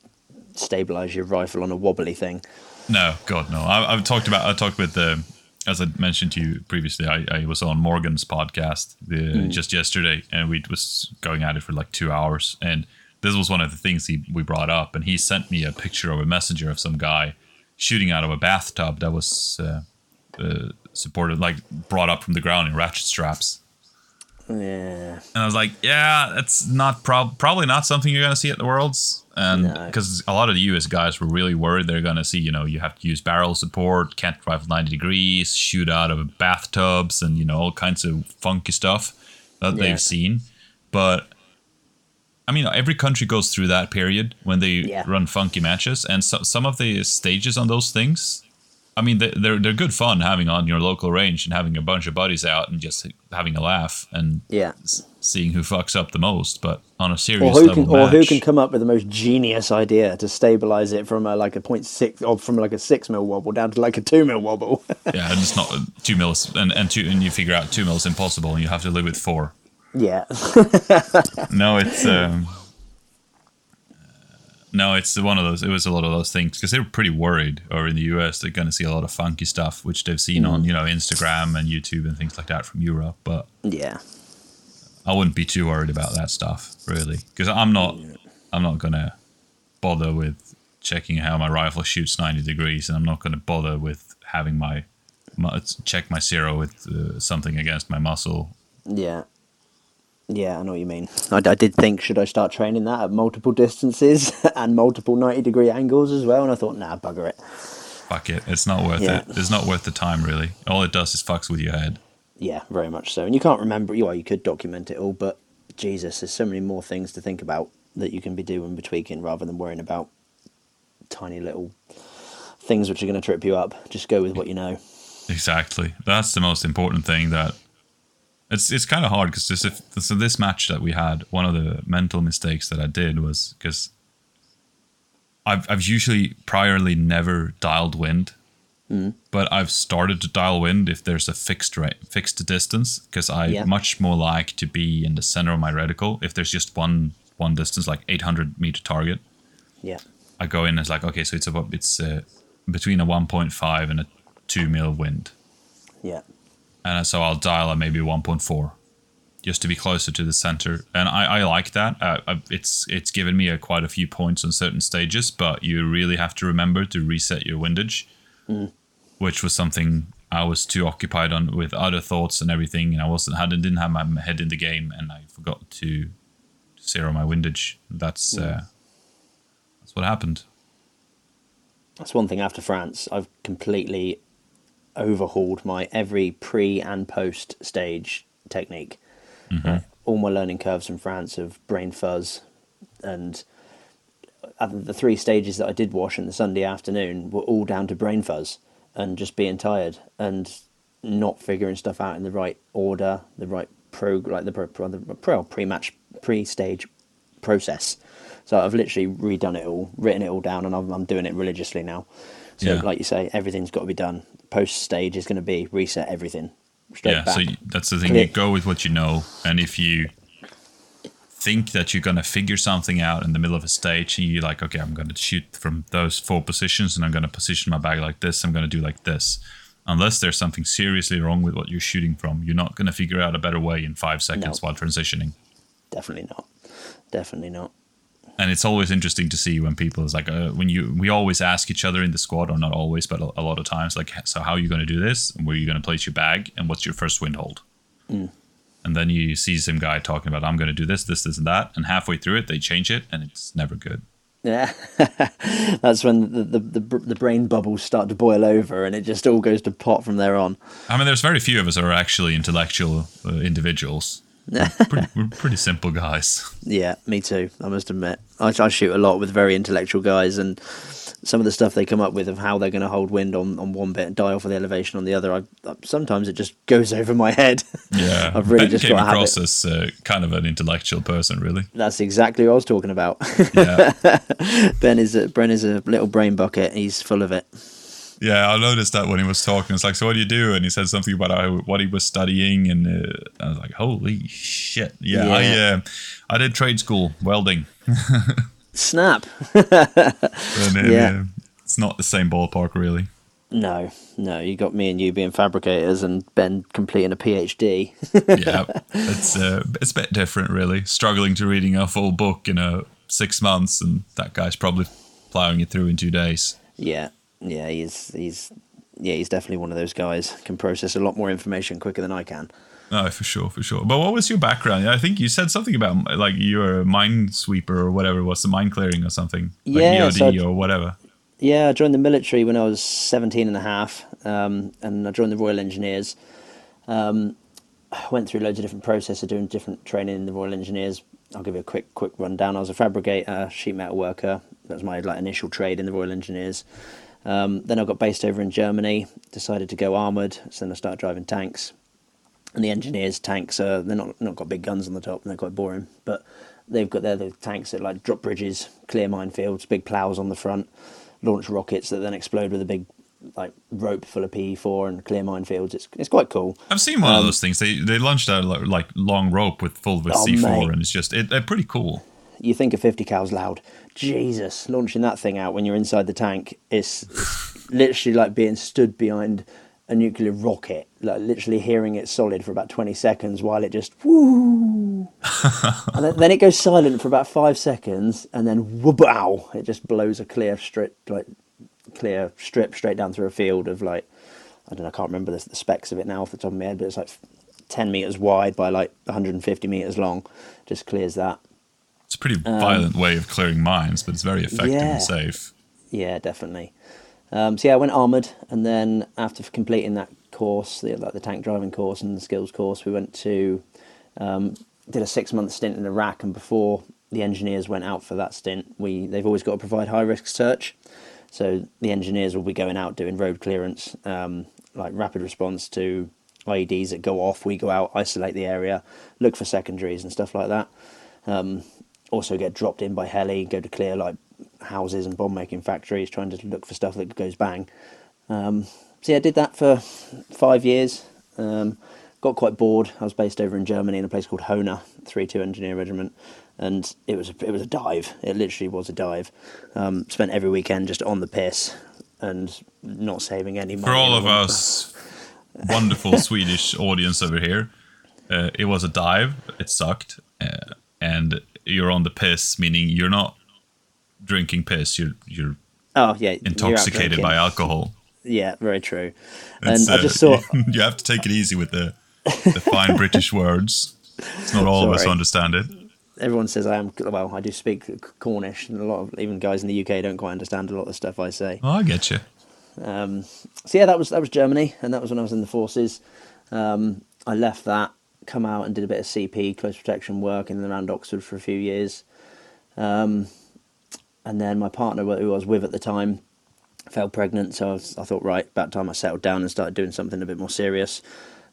stabilize your rifle on a wobbly thing? No, God, no. I, I've talked about. I talked with the, as I mentioned to you previously. I, I was on Morgan's podcast the, just yesterday, and we was going at it for like two hours. And this was one of the things he we brought up, and he sent me a picture of a messenger of some guy shooting out of a bathtub that was uh, uh, supported, like brought up from the ground in ratchet straps. Yeah. And I was like, yeah, that's not prob- probably not something you're going to see at the Worlds. And No. because a lot of the US guys were really worried they're going to see, you know, you have to use barrel support, can't drive 90 degrees, shoot out of bathtubs, and, you know, all kinds of funky stuff that Yeah. they've seen. But I mean, every country goes through that period when they Yeah. run funky matches, and so, some of the stages on those things, I mean, they- they're they're good fun having on your local range and having a bunch of buddies out and just having a laugh and Yeah. seeing who fucks up the most. But on a Or serious who level can, or who can come up with the most genius idea to stabilize it from a, like a point six, or from like a six mil wobble down to like a two mil wobble? yeah, and it's not two mils, and and two, and you figure out two mils impossible, and you have to live with four. yeah. No, it's um, no, it's one of those. It was a lot of those things because they were pretty worried. Or in the US, they're going to see a lot of funky stuff, which they've seen on you know Instagram and YouTube and things like that from Europe. But yeah. I wouldn't be too worried about that stuff really, because I'm not. I'm not gonna bother with checking how my rifle shoots 90 degrees, and I'm not gonna bother with having my, my check my zero with uh, something against my muscle. Yeah. Yeah, I know what you mean. I, I did think, should I start training that at multiple distances and multiple 90 degree angles as well? And I thought, nah, bugger it. Fuck it, it's not worth Yeah. it. It's not worth the time really. All it does is fucks with your head. Yeah, very much so. And you can't remember, well, you could document it all, but Jesus, there's so many more things to think about that you can be doing tweaking rather than worrying about tiny little things which are going to trip you up. Just go with what you know. Exactly. That's the most important thing. That it's it's kind of hard because this if so this match that we had, one of the mental mistakes that I did was because I've I've usually priorly never dialed wind, but I've started to dial wind if there's a fixed rate, fixed distance because I Yeah. much more like to be in the center of my reticle if there's just one one distance like 800 meter target. Yeah. I go in as like okay, so it's about it's uh, between a 1.5 and a two mil wind Yeah. And so I'll dial at maybe 1.4 just to be closer to the center. And I, I like that. Uh, it's it's given me a, quite a few points on certain stages, but you really have to remember to reset your windage. which was something I was too occupied on with other thoughts and everything, and I wasn't had didn't have my head in the game, and I forgot to zero my windage. That's uh, that's what happened. That's one thing after France. I've completely overhauled my every pre and post stage technique. Uh, all my learning curves from France of brain fuzz and uh, the three stages that I did wash in the Sunday afternoon were all down to brain fuzz and just being tired and not figuring stuff out in the right order, the right pro like the pro, pro pre-match pre-stage process. So I've literally redone it all, written it all down, and I'm, I'm doing it religiously now. So Yeah. like you say, everything's got to be done. Post stage is going to be reset everything yeah, back. so that's the thing. You go with what you know, and if you think that you're gonna figure something out in the middle of a stage, and you're like, okay, I'm gonna shoot from those four positions, and I'm gonna position my bag like this. I'm gonna do like this. Unless there's something seriously wrong with what you're shooting from, you're not gonna figure out a better way in five seconds No. while transitioning. Definitely not. Definitely not. And it's always interesting to see when people is like uh, when you we always ask each other in the squad or not always but a, a lot of times like so how are you going to do this? And where are you going to place your bag? And what's your first wind hold? And then you see some guy talking about i'm going to do this this this and that. And halfway through it they change it and it's never good. Yeah, that's when the, the the the brain bubbles start to boil over, and it just all goes to pot from there on. i mean there's very few of us that are actually intellectual uh, individuals pretty, we're pretty simple guys Yeah, me too. I must admit, I, I shoot a lot with very intellectual guys, and some of the stuff they come up with of how they're going to hold wind on, on one bit and die off of the elevation on the other. I, I sometimes it just goes over my head. yeah I've really ben just came got across as uh, kind of an intellectual person really That's exactly what I was talking about. yeah ben is a, Ben is a little brain bucket. He's full of it. Yeah, I noticed that when he was talking. It's like, so what do you do? And he said something about how, what he was studying, and uh, I was like, holy shit! Yeah, I uh, I did trade school welding, Snap. and uh, Yeah. it's not the same ballpark really. No, no, you got me and you being fabricators, and Ben completing a PhD. Yeah, it's uh, it's a bit different really. Struggling to reading a full book in a six months, and that guy's probably plowing it through in two days. Yeah, yeah, he's he's yeah, he's definitely one of those guys. Can process a lot more information quicker than I can. No, for sure, for sure. But what was your background? I think you said something about like you were a mine sweeper or whatever it was, the mine clearing or something. Like Yeah, EOD so I- or whatever. Yeah, I joined the military when I was 17 and a half, um, and I joined the Royal Engineers. Um, I went through loads of different processes doing different training in the Royal Engineers. I'll give you a quick quick rundown. I was a fabricator, sheet metal worker. That was my like initial trade in the Royal Engineers. Um, then I got based over in Germany. Decided to go armored, so then I started driving tanks. And the engineers' tanks are they're not not got big guns on the top, and they're quite boring. But they've got their the tanks that like drop bridges, clear minefields, big plows on the front, launch rockets that then explode with a big like rope full of PE4 and clear minefields. It's it's quite cool. I've seen one of those things. They they launched a like, like long rope with full with Oh, C4, mate. and it's just it, they're pretty cool. You think a 50 cal's loud. Jesus, launching that thing out when you're inside the tank is it's literally like being stood behind a nuclear rocket, like literally hearing it solid for about 20 seconds while it just woo. and then, then it goes silent for about five seconds, and then whoop-ow, it just blows a clear strip, like clear strip straight down through a field of like I don't know, I can't remember the, the specs of it now off the top of my head, but it's like 10 meters wide by like 150 meters long. Just clears that. It's a pretty violent way of clearing mines, but it's very effective Um, yeah. and safe. Yeah, definitely. Um, so yeah, I went armored, and then after completing that course, the like the tank driving course and the skills course, we went to um, did a six month stint in Iraq. And before the engineers went out for that stint, we they've always got to provide high risk search. So the engineers will be going out doing road clearance, um, like rapid response to IEDs that go off. We go out, isolate the area, look for secondaries and stuff like that. Um, also get dropped in by heli, go to clear like houses and bomb making factories, trying to look for stuff that goes bang. Um, so yeah, I did that for five years. Um, got quite bored. I was based over in Germany in a place called Hohne, three two engineer regiment, and it was a, it was a dive. It literally was a dive. Um, spent every weekend just on the piss and not saving any money. For all of us wonderful Swedish audience over here, uh, it was a dive. It sucked, uh, and you're on the piss, meaning you're not drinking piss. You're you're Oh yeah, intoxicated by alcohol. Yeah, very true. And I uh, just saw. you have to take it easy with the the fine British words. It's not all of us understand it. everyone says I am well. I do speak Cornish, and a lot of even guys in the UK don't quite understand a lot of the stuff I say. Oh, I get you. Um, so yeah, that was that was Germany, and that was when I was in the forces. Um, I left that, come out and did a bit of CP, close protection work in and around Oxford for a few years. Um, and then my partner, who I was with at the time, fell pregnant. So I, was, I thought, right, about time I settled down and started doing something a bit more serious.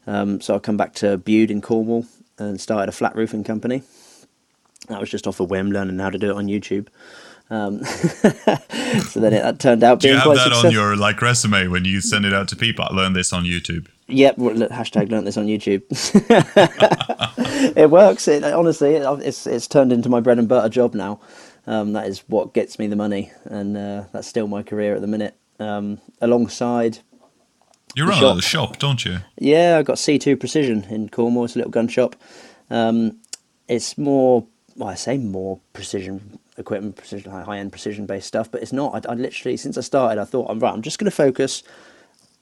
Um, so I come back to Bude in Cornwall and started a flat roofing company. That was just off a whim, learning how to do it on YouTube. Um, so then it that turned out Do being you have quite that successful. on your like resume when you send it out to people? I learned this on YouTube. Yep, hashtag learnt this on YouTube. it works. It honestly, it, it's it's turned into my bread and butter job now. Um, that is what gets me the money, and uh, that's still my career at the minute. Um, alongside, You The run a shop. little shop, don't you? yeah, I've got C two Precision in Cornwall. It's a little gun shop. Um, it's more, well, I say more precision equipment, precision high end precision based stuff, but it's not. I, I literally since I started, I thought I'm right. I'm just going to focus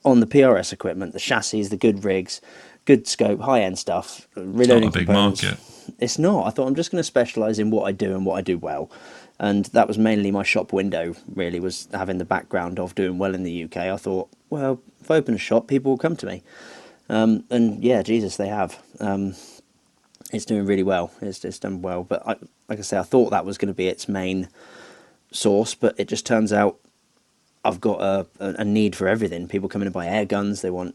on the PRS equipment, the chassis, the good rigs, good scope, high end stuff, Not a big market. It's not. I thought I'm just going to specialise in what I do and what I do well, and that was mainly my shop window. Really, was having the background of doing well in the UK. I thought, well, if I open a shop, people will come to me, um, and yeah, Jesus, they have. Um, it's doing really well. It's, it's done well, but I, like I say, I thought that was going to be its main source, but it just turns out I've got a, a, need for everything. People come in and buy air guns. They want,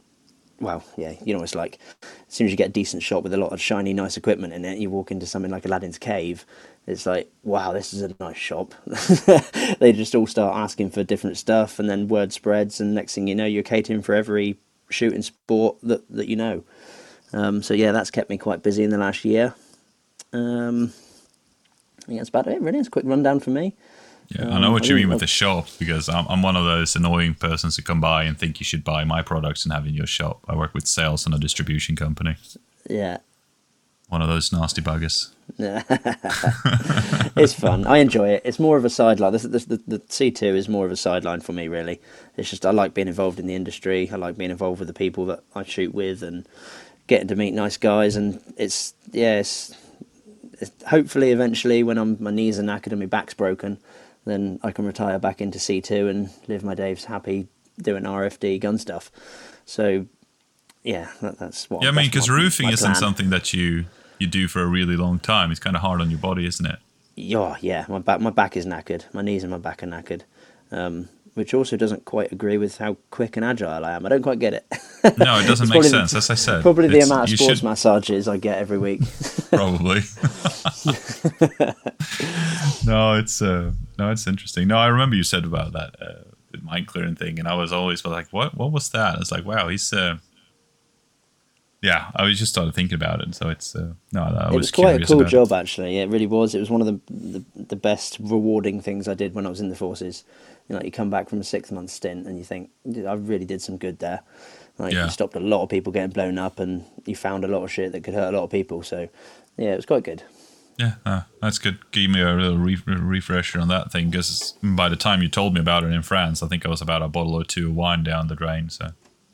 well, yeah, you know, it's like as soon as you get a decent shop with a lot of shiny, nice equipment in it, you walk into something like Aladdin's Cave. It's like, wow, this is a nice shop. they just all start asking for different stuff, and then word spreads, and next thing you know, you're catering for every shooting sport that, that you know. Um, so yeah, that's kept me quite busy in the last year. Um, think that's about it. Really, it's a quick rundown for me. Yeah, I Um, know what I you mean with the shop because I'm, I'm one of those annoying persons who come by and think you should buy my products and have in your shop. I work with sales and a distribution company. Yeah, One of those nasty buggers. it's fun. I enjoy it. It's more of a sideline. This, this, the, the C2 is more of a sideline for me, really. It's just I like being involved in the industry. I like being involved with the people that I shoot with and getting to meet nice guys. And it's, yeah, it's, it's hopefully eventually when I'm, my knees are knackered and my back's broken, then I can retire back into C2 and live my days happy doing RFD gun stuff. So, yeah, that, that's what. Yeah, I mean, because roofing isn't plan. something that you you do for a really long time. It's kind of hard on your body, isn't it? Yeah, yeah. My back, my back is knackered. My knees and my back are knackered, um, which also doesn't quite agree with how quick and agile I am. I don't quite get it. No, it doesn't make probably the- sense. As I said, Probably the amount of sports should- massages I get every week. probably. no, it's uh, no, it's interesting. No, I remember you said about that uh, mind clearing thing, and I was always like, "What? What was that?" It's like, "Wow, he's." Uh, yeah, I was just started thinking about it, so it's uh, no, I it was, was quite a cool about it. job, actually. Yeah, it really was. It was one of the, the the best rewarding things I did when I was in the forces. You know, you come back from a six month stint and you think, I really did some good there. Like Yeah. you stopped a lot of people getting blown up, and you found a lot of shit that could hurt a lot of people. So, yeah, it was quite good. Yeah, uh, that's good. Give me a little re- refresher on that thing because by the time you told me about it in France, I think I was about a bottle or two of wine down the drain. So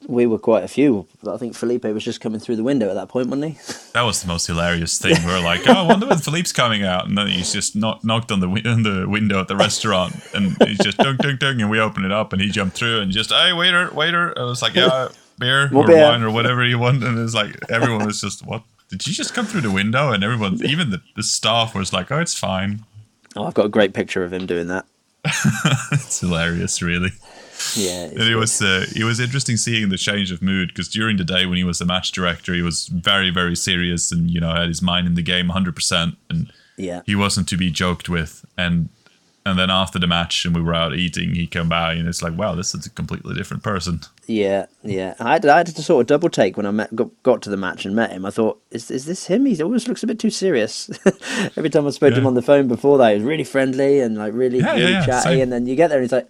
We were quite a few. I think Felipe was just coming through the window at that point, wasn't he? that was the most hilarious thing. We are like, "Oh, I wonder when Philippe's coming out," and then he's just knock, knocked on the wi- on the window at the restaurant, and he's just dunk dunk dunk, and we open it up, and he jumped through and just, "Hey, waiter, waiter!" I was like, "Yeah, beer More or beer." wine or whatever you want," and it's like everyone was just, "What? Did you just come through the window?" And everyone, even the, the staff, was like, "Oh, it's fine." Oh, I've got a great picture of him doing that. It's hilarious, really. Yeah, And it good. was uh, it was interesting seeing the change of mood because during the day when he was the match director, he was very very serious and you know had his mind in the game 100 percent and yeah. he wasn't to be joked with. And and then after the match and we were out eating, he came by and it's like, wow, this is a completely different person. Yeah, yeah. I had, I had to sort of double take when I met, got, got to the match and met him. I thought, is is this him? He always looks a bit too serious. Every time I spoke to him on the phone before that, he was really friendly and like really, Yeah, yeah, really yeah, chatty. same. And then you get there and he's like,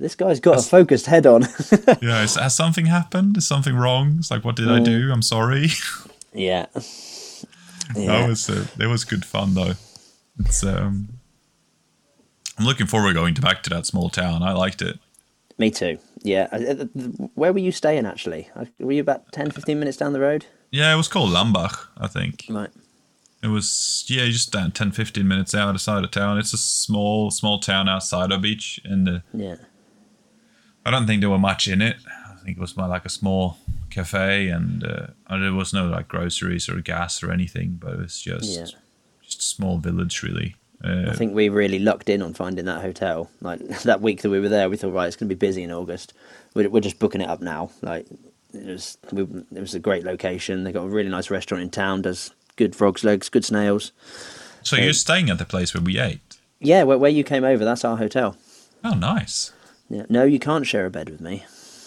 this guy's got a focused head on. Yeah, is, has something happened? Is something wrong? It's like, what did I do? I'm sorry. yeah. that was uh, that was good fun though. It's um, I'm looking forward going to back to that small town. I liked it. Me too. Yeah. Uh, uh, Where were you staying actually? Were you about 10, 15 minutes down the road? Yeah, it was called Lambach, I think. Right. It was yeah, just down 10, 15 minutes outside of side of town. It's a small, small town outside of beach, and uh, Yeah. I don't think there were much in it. I think it was more like a small cafe, and uh, there was no like groceries or gas or anything. But it was just Yeah. just a small village, really. Uh, I think we really lucked in on finding that hotel. Like that week that we were there, we thought, right, it's going to be busy in August. We're, we're just booking it up now. Like it was, we, it was a great location. They got a really nice restaurant in town. Does good frogs legs, good snails. so you're staying at the place where we ate. Yeah, where, where you came over, that's our hotel. Oh, nice. Yeah. No, you can't share a bed with me.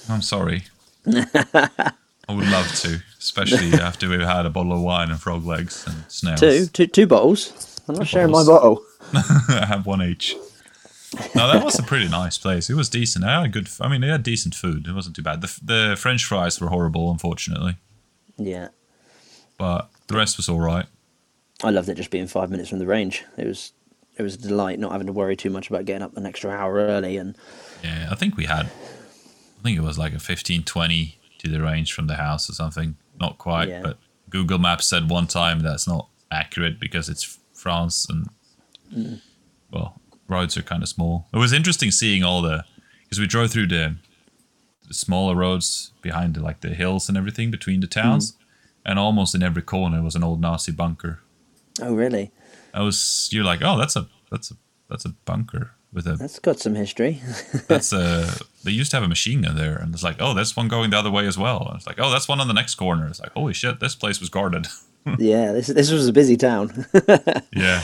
I'm sorry. I would love to, especially after we've had a bottle of wine and frog legs and snails. Two, two, two bottles. I'm not sharing my bottle. I have one each. No, that was a pretty nice place. It was decent. I had a good. I mean, they had decent food. It wasn't too bad. The the French fries were horrible, unfortunately, Yeah. but the rest was all right. I loved it just being five minutes from the range. It was it was a delight not having to worry too much about getting up an extra hour early and Yeah, I think we had. I think it was like a 15, 20 to the range from the house or something. Not quite, Yeah. but Google Maps said one time that's not accurate because it's France and well, roads are kind of small. It was interesting seeing all the because we drove through the, the smaller roads behind the, like the hills and everything between the towns, mm-hmm. and almost in every corner was an old Nazi bunker. oh really? I was you're like, oh, that's a that's a that's a bunker with a That's got some history. that's a they used to have a machine gun there and it's like oh there's one going the other way as well and it's like oh that's one on the next corner it's like holy shit this place was guarded yeah, this this was a busy town. yeah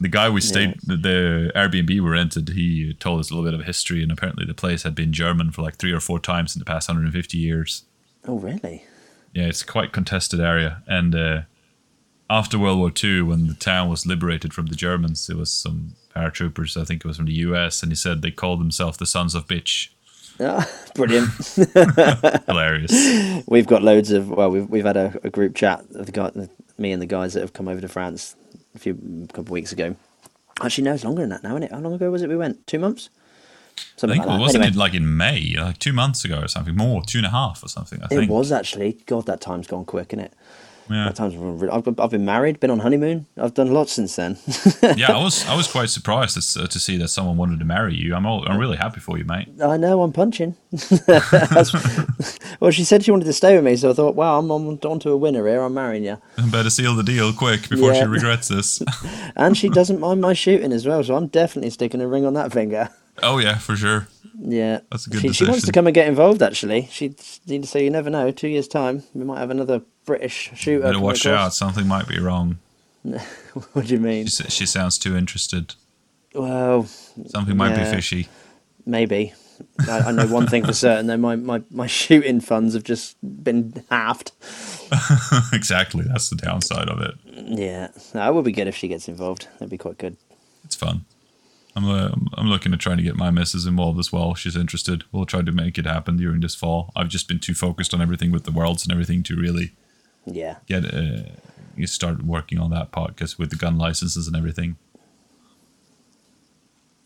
the guy we stayed the, the airbnb we rented he told us a little bit of history and apparently the place had been german for like three or four times in the past 150 years oh really? yeah it's a quite contested area and uh, after world war ii when the town was liberated from the germans there was some paratroopers i think it was from the us and he said they called themselves the sons of bitch Ah, brilliant. hilarious we've got loads of well, we've we've had a, a group chat of the guy, me and the guys that have come over to France a few a couple of weeks ago. Actually, no, it's longer than that now, isn't it? How long ago was it we went? Two months? Something I think like that. wasn't Anyway, it like in May, like two months ago or something, more, two and a half or something. I think. it think was actually. God, that time's gone quick, isn't it? Yeah, time's I've, I've been married, been on honeymoon. I've done lots since then. yeah. I was I was quite surprised to, to see that someone wanted to marry you. I'm all, I'm really happy for you, mate. I know I'm punching. Well, she said she wanted to stay with me, so I thought, wow, I'm on, on to a winner here. I'm marrying you. Better seal the deal quick before she regrets this. And she doesn't mind my shooting as well, so I'm definitely sticking a ring on that finger. oh yeah, for sure. Yeah, That's a good she, she wants to come and get involved. Actually, she so you never know. Two years time, we might have another British shooter. Better watch out. Something might be wrong. what do you mean? She, she sounds too interested. Well, Something might Yeah. be fishy. maybe. I, I know one thing for certain. Though my, my, my shooting funds have just been halved. exactly. That's the downside of it. Yeah, that would be good if she gets involved. That'd be quite good. It's fun. I'm uh, I'm looking at trying to get my missus involved as well. She's interested. We'll try to make it happen during this fall. I've just been too focused on everything with the worlds and everything to really Yeah, get uh, you start working on that part because with the gun licenses and everything.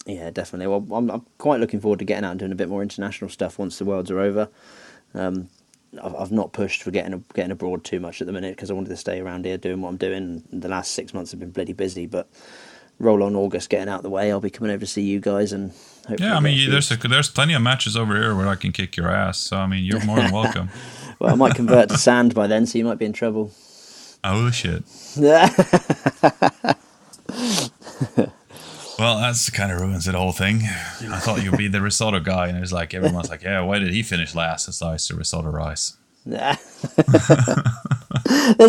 yeah, definitely. Well, I'm, I'm quite looking forward to getting out and doing a bit more international stuff once the worlds are over. Um, I've, I've not pushed for getting getting abroad too much at the minute because I wanted to stay around here doing what I'm doing. The last six months have been bloody busy, but roll on August getting out of the way, I'll be coming over to see you guys and hopefully. Yeah, I mean, a you, few- there's a, there's plenty of matches over here where I can kick your ass. So I mean, you're more than welcome. Well, I might convert to sand by then, so you might be in trouble. oh shit. Well, that's kind of ruins the whole thing. I thought you'd be the risotto guy, and it was like everyone's like, "Yeah, why did he finish last?" It's like it's the risotto rice. There's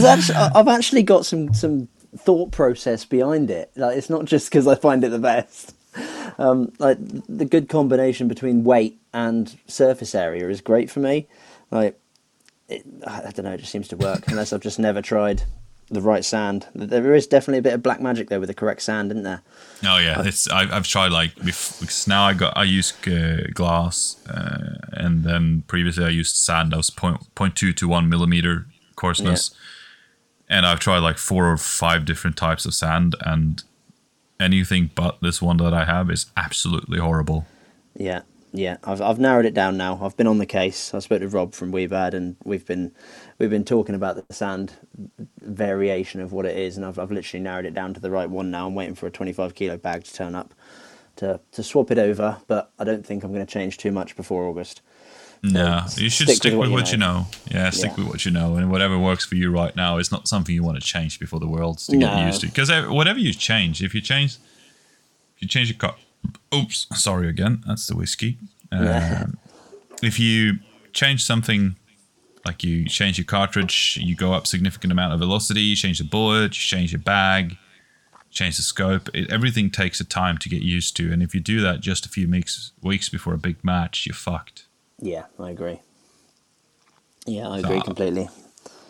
actually, I've actually got some some thought process behind it. Like it's not just because I find it the best. Um, like the good combination between weight and surface area is great for me. Like it, I don't know, it just seems to work unless I've just never tried the right sand. There is definitely a bit of black magic there with the correct sand, isn't there? Oh yeah, it's I've, I've tried like because now I got I use uh, glass, uh, and then previously I used sand that was point point two to one millimeter coarseness, and I've tried like four or five different types of sand, and anything but this one that I have is absolutely horrible. Yeah. Yeah, I've I've narrowed it down now. I've been on the case. I spoke to Rob from Wiebad, and we've been we've been talking about the sand variation of what it is, and I've I've literally narrowed it down to the right one now. I'm waiting for a 25 kilo bag to turn up to to swap it over, but I don't think I'm going to change too much before August. No, So you should stick stick, with with what you you know. Yeah, stick Yeah. with what you know, and whatever works for you right now is not something you want to change before the world's to get No. used to. Because whatever you change, if you change, if you change your car, oops, sorry again, that's the whiskey. Um, if you change something, like you change your cartridge, you go up significant amount of velocity, you change the bullet, you change your bag, change the scope. It, everything takes a time to get used to, and if you do that just a few weeks weeks before a big match, you're fucked. Yeah, I agree. Yeah, I agree completely.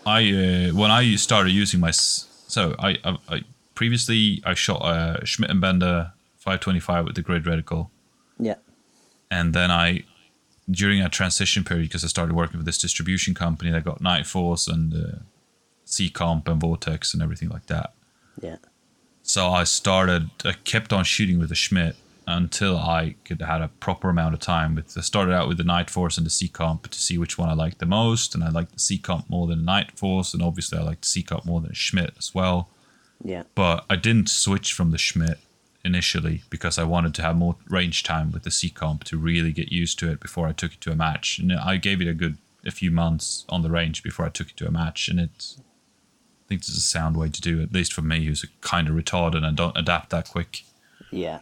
I uh, when I started using my so I, I, I previously I shot a Schmidt and Bender 525 with the grid reticle, Yeah, and then I during a transition period because I started working with this distribution company that got Nightforce and uh, C Comp and Vortex and everything like that. yeah, So I started I kept on shooting with the Schmidt until I could had a proper amount of time. With I started out with the Nightforce and the C Comp to see which one I liked the most, and I liked the C Comp more than the Nightforce, and obviously I liked the C Comp more than Schmidt as well. yeah, But I didn't switch from the Schmidt initially because I wanted to have more range time with the C Comp to really get used to it before I took it to a match. And I gave it a good a few months on the range before I took it to a match, and it's I think is a sound way to do it, at least for me, who's a kind of retarded and don't adapt that quick. yeah.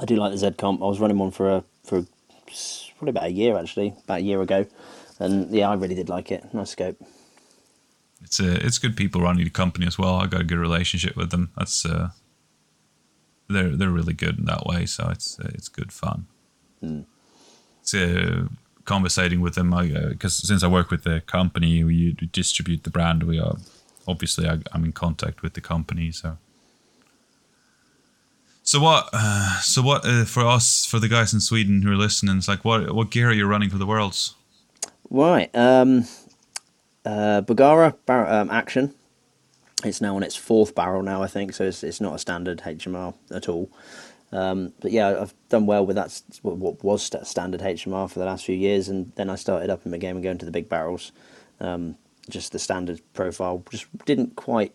I do like the Z comp. I was running one for a for probably about a year actually, about a year ago, and yeah, I really did like it. Nice scope. It's a, it's good people running the company as well. I got a good relationship with them. That's uh, they're they're really good in that way. So it's uh, it's good fun. It's uh, conversating with them because since I work with the company, we distribute the brand. We are obviously I, I'm in contact with the company. So so what? Uh, so what uh, for us for the guys in Sweden who are listening? It's like what what gear are you running for the worlds? Right. Um, uh, bar- um, action. It's now on its fourth barrel now, I think. So it's, it's not a standard HMR at all. Um, but yeah, I've done well with that. What was st- standard HMR for the last few years, and then I started up in my game and going to the big barrels. Um, just the standard profile just didn't quite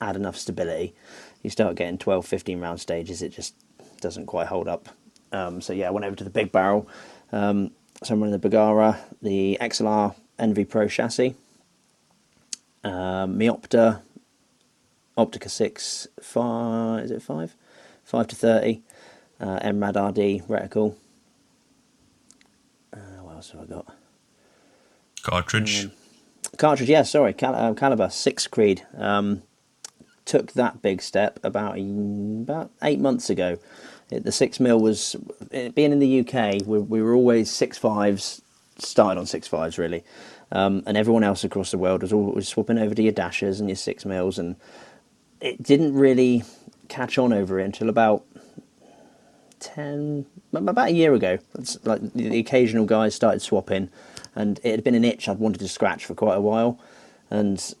add enough stability. You start getting 12, 15 round stages, it just doesn't quite hold up. Um, so yeah, I went over to the big barrel. Um, so I'm running the Bergara, the XLR Envy Pro chassis, um, Meopta, Optika6, 5, is it 5? 5 to 30, uh, MRAD RD reticle. Uh, what else have I got? Cartridge. Cartridge, yeah, sorry, Cal- uh, Caliber 6 Creed. Um, took that big step about about eight months ago. It, the six mil was it, being in the UK. We, we were always six fives, started on six fives really, um, and everyone else across the world was always swapping over to your dashes and your six mils, and it didn't really catch on over it until about ten about a year ago. It's like the, occasional guys started swapping, and it had been an itch I'd wanted to scratch for quite a while, and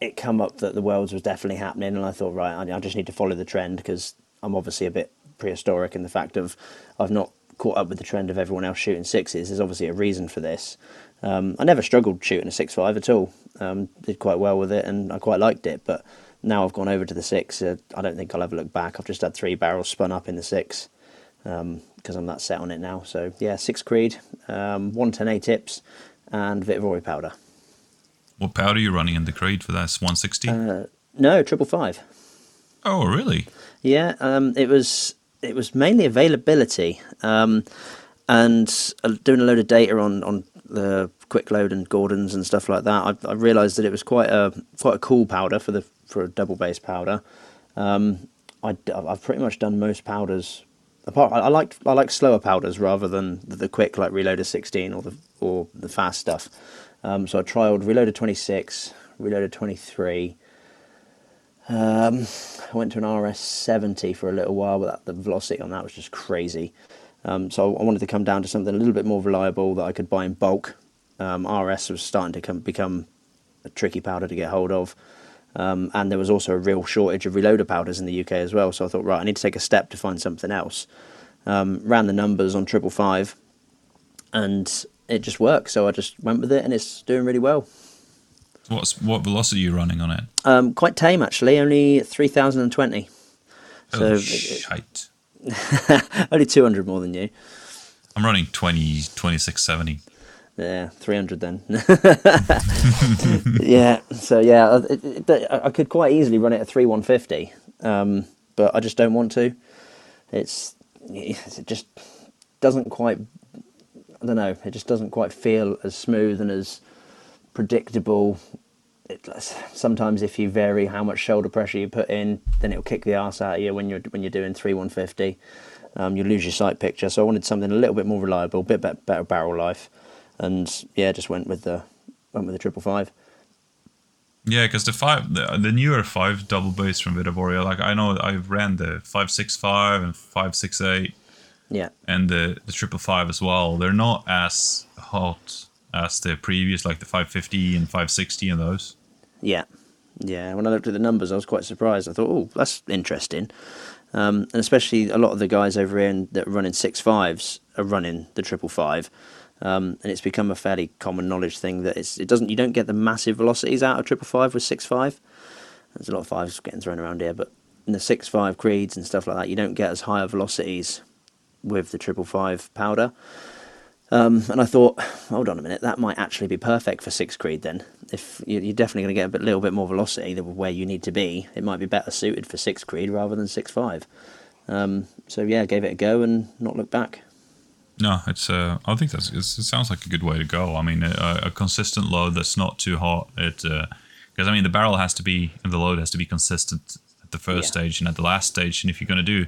it come up that the worlds was definitely happening, and I thought, right, I, I just need to follow the trend because I'm obviously a bit prehistoric in the fact of I've not caught up with the trend of everyone else shooting sixes. There's obviously a reason for this. Um, I never struggled shooting a six five at all. Um, did quite well with it, and I quite liked it. But now I've gone over to the six. Uh, I don't think I'll ever look back. I've just had three barrels spun up in the six because I'm that set on it now. So yeah, six Creed, um, one ten A tips, and Vihtavuori powder. What powder are you running in the Creed for that? 160? Uh, no, triple five. oh, really? Yeah, um, it was it was mainly availability, um, and uh, doing a load of data on, on the quick load and Gordons and stuff like that. I, I realised that it was quite a quite a cool powder for the for a double base powder. Um, I, have pretty much done most powders. Apart, I, I like I like slower powders rather than the, the quick like Reloader 16 or the or the fast stuff. Um, so I trialed Reloader 26, Reloader 23. Um, I went to an RS 70 for a little while, but that, the velocity on that was just crazy. Um, so I wanted to come down to something a little bit more reliable that I could buy in bulk. Um, RS was starting to come, become a tricky powder to get hold of. Um, and there was also a real shortage of reloader powders in the UK as well. So I thought, right, I need to take a step to find something else. um, ran the numbers on triple five, and it just worked. So I just went with it, and it's doing really well. What's what velocity are you running on it? Um, quite tame actually, only three thousand and twenty. So oh, it- shite. only two hundred more than you. I'm running 20, 2670. Yeah, three hundred then. yeah, so yeah, it, it, I could quite easily run it at three one fifty, um, but I just don't want to. It's it just doesn't quite. I don't know. It just doesn't quite feel as smooth and as predictable. It, sometimes if you vary how much shoulder pressure you put in, then it'll kick the ass out of you when you're when you're doing three one fifty. Um, you lose your sight picture. So I wanted something a little bit more reliable, a bit better, better barrel life, and yeah, just went with the went with the triple five. Yeah, because the five, the, the newer five double bass from Vihtavuori, like I know I've ran the five six five and five six eight Yeah, and the the triple five as well. They're not as hot as the previous, like the five fifty and five sixty and those. yeah, yeah. When I looked at the numbers, I was quite surprised. I thought, oh, that's interesting. Um, and especially a lot of the guys over here that are running six fives are running the triple five. Um, and it's become a fairly common knowledge thing that it's, it doesn't you don't get the massive velocities out of triple five with six five. There's a lot of fives getting thrown around here, but in the six five creeds and stuff like that, you don't get as high velocities with the triple five powder. Um, and I thought, hold on a minute, that might actually be perfect for six creed. Then, if you- you're definitely going to get a bit, little bit more velocity than where you need to be, it might be better suited for six creed rather than six five. Um, so yeah, gave it a go and not look back. No, it's. Uh, I think that's. It's, it sounds like a good way to go. I mean, a, a consistent load that's not too hot. It because I mean the barrel has to be and the load has to be consistent at the first Yeah. stage and at the last stage. And if you're going to do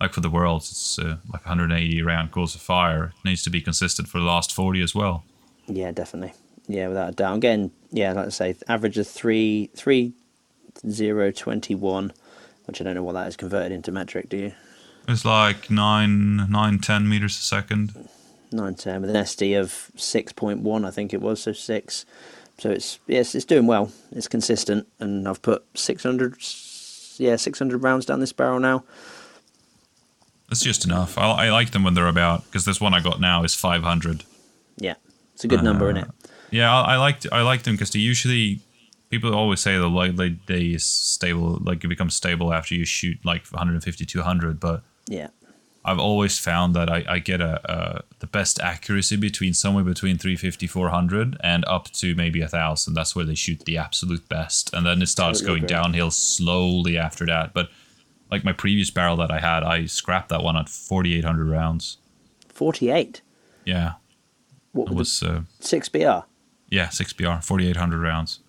like for the worlds, it's uh, like 180 round course of fire. It needs to be consistent for the last 40 as well. Yeah, definitely. Yeah, without a doubt. Again, yeah, like I say, average of three three zero twenty one, which I don't know what that is converted into metric. Do you? It's like nine, nine, ten meters a second. nine ten with an SD of six point one, I think it was, so six. So it's yes, it's doing well. It's consistent, and I've put six hundred, yeah, six hundred rounds down this barrel now. That's just enough. I, I like them when they're about because this one I got now is 500. Yeah, it's a good number, isn't it? Uh, yeah, I, I liked I like them because they usually people always say the like they is stable, like it becomes stable after you shoot like 150 200. But Yeah, I've always found that I, I get a, a the best accuracy between somewhere between 350 400 and up to maybe a thousand. That's where they shoot the absolute best, and then it starts Totally going downhill slowly after that. But like my previous barrel that I had, I scrapped that one at 4800 rounds. forty eight. Yeah, What it was uh, six BR? yeah 6BR 4800 rounds.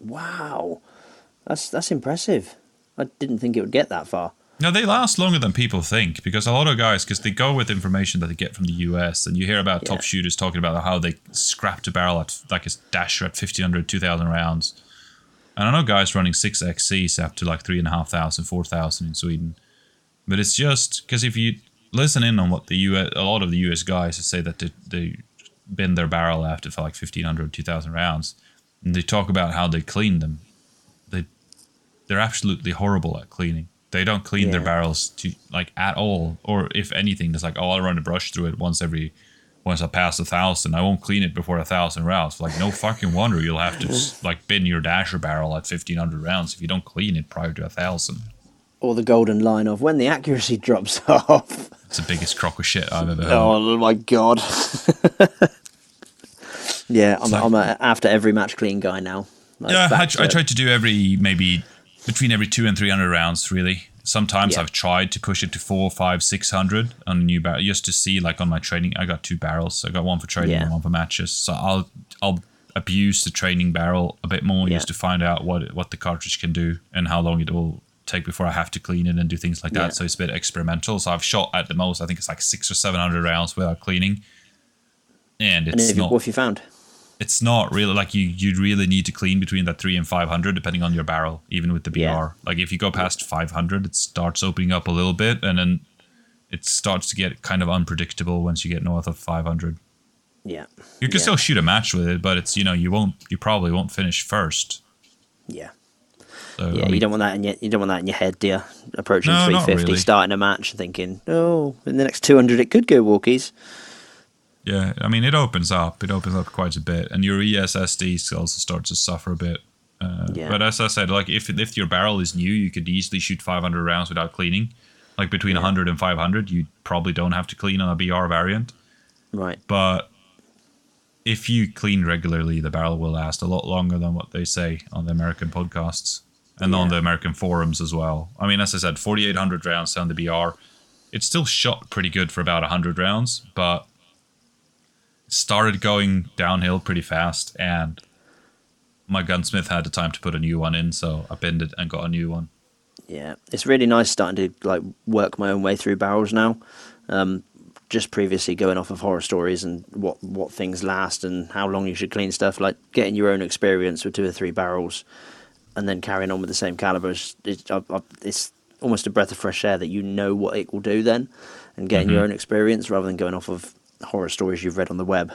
Wow, that's that's impressive. I didn't think it would get that far. No, they last longer than people think because a lot of guys, because they go with information that they get from the US, and you hear about top shooters talking about how they scrapped a barrel at like a dasher at 1500, 2000 rounds. And I know guys running 6XCs up to like 3,500, 4,000 in Sweden. But it's just because if you listen in on what the US, a lot of the US guys say that they, they bend their barrel after for like 1500, 2000 rounds, and they talk about how they clean them. They, they're absolutely horrible at cleaning. They don't clean their barrels to like at all, or if anything, it's like oh, I'll run a brush through it once every once I pass a thousand. I won't clean it before a thousand rounds. Like no fucking wonder you'll have to like bin your dasher barrel at fifteen hundred rounds if you don't clean it prior to a thousand. Or the golden line of when the accuracy drops off. It's the biggest crock of shit I've ever heard. Oh my god. yeah, I'm, like- I'm a, after every match clean guy now. Like, yeah, I, I try to do every maybe between every two and three hundred rounds. Really, sometimes Yeah. I've tried to push it to four, five, six hundred on a new barrel just to see. Like on my training, I got two barrels. So I got one for training Yeah. and one for matches. So I'll I'll abuse the training barrel a bit more Yeah. just to find out what what the cartridge can do and how long it will take before I have to clean it and do things like that. So it's a bit experimental. So I've shot at the most. I think it's like six or seven hundred rounds without cleaning. And And if you, not what have you found? It's not really like you you really need to clean between that 3 and 500 depending on your barrel even with the BR Yeah. like if you go past 500 it starts opening up a little bit and then it starts to get kind of unpredictable once you get north of 500 Yeah. you can Yeah. still shoot a match with it but it's you know you won't you probably won't finish first Yeah. so Yeah, I mean, you don't want that in your you don't want that in your head, do you? Approaching No, 350, really. starting a match, thinking, oh, in the next 200 it could go walkies. Yeah, I mean, it opens up. It opens up quite a bit, and your ESSD also starts to suffer a bit. Uh, Yeah. But as I said, like if if your barrel is new, you could easily shoot 500 rounds without cleaning. Like between 100 and 500, you probably don't have to clean on a BR variant. Right. But if you clean regularly, the barrel will last a lot longer than what they say on the American podcasts and on the American forums as well. I mean, as I said, 4,800 rounds down the BR. It still shot pretty good for about 100 rounds, but started going downhill pretty fast. And my gunsmith had the time to put a new one in, so I binned it and got a new one. Yeah, it's really nice starting to like work my own way through barrels now. Um, just previously going off of horror stories and what what things last and how long you should clean stuff, like getting your own experience with two or three barrels, and then carrying on with the same calibers. It's, I, uh, I, uh, it's almost a breath of fresh air that you know what it will do then, and getting your mm-hmm. own experience rather than going off of horror stories you've read on the web.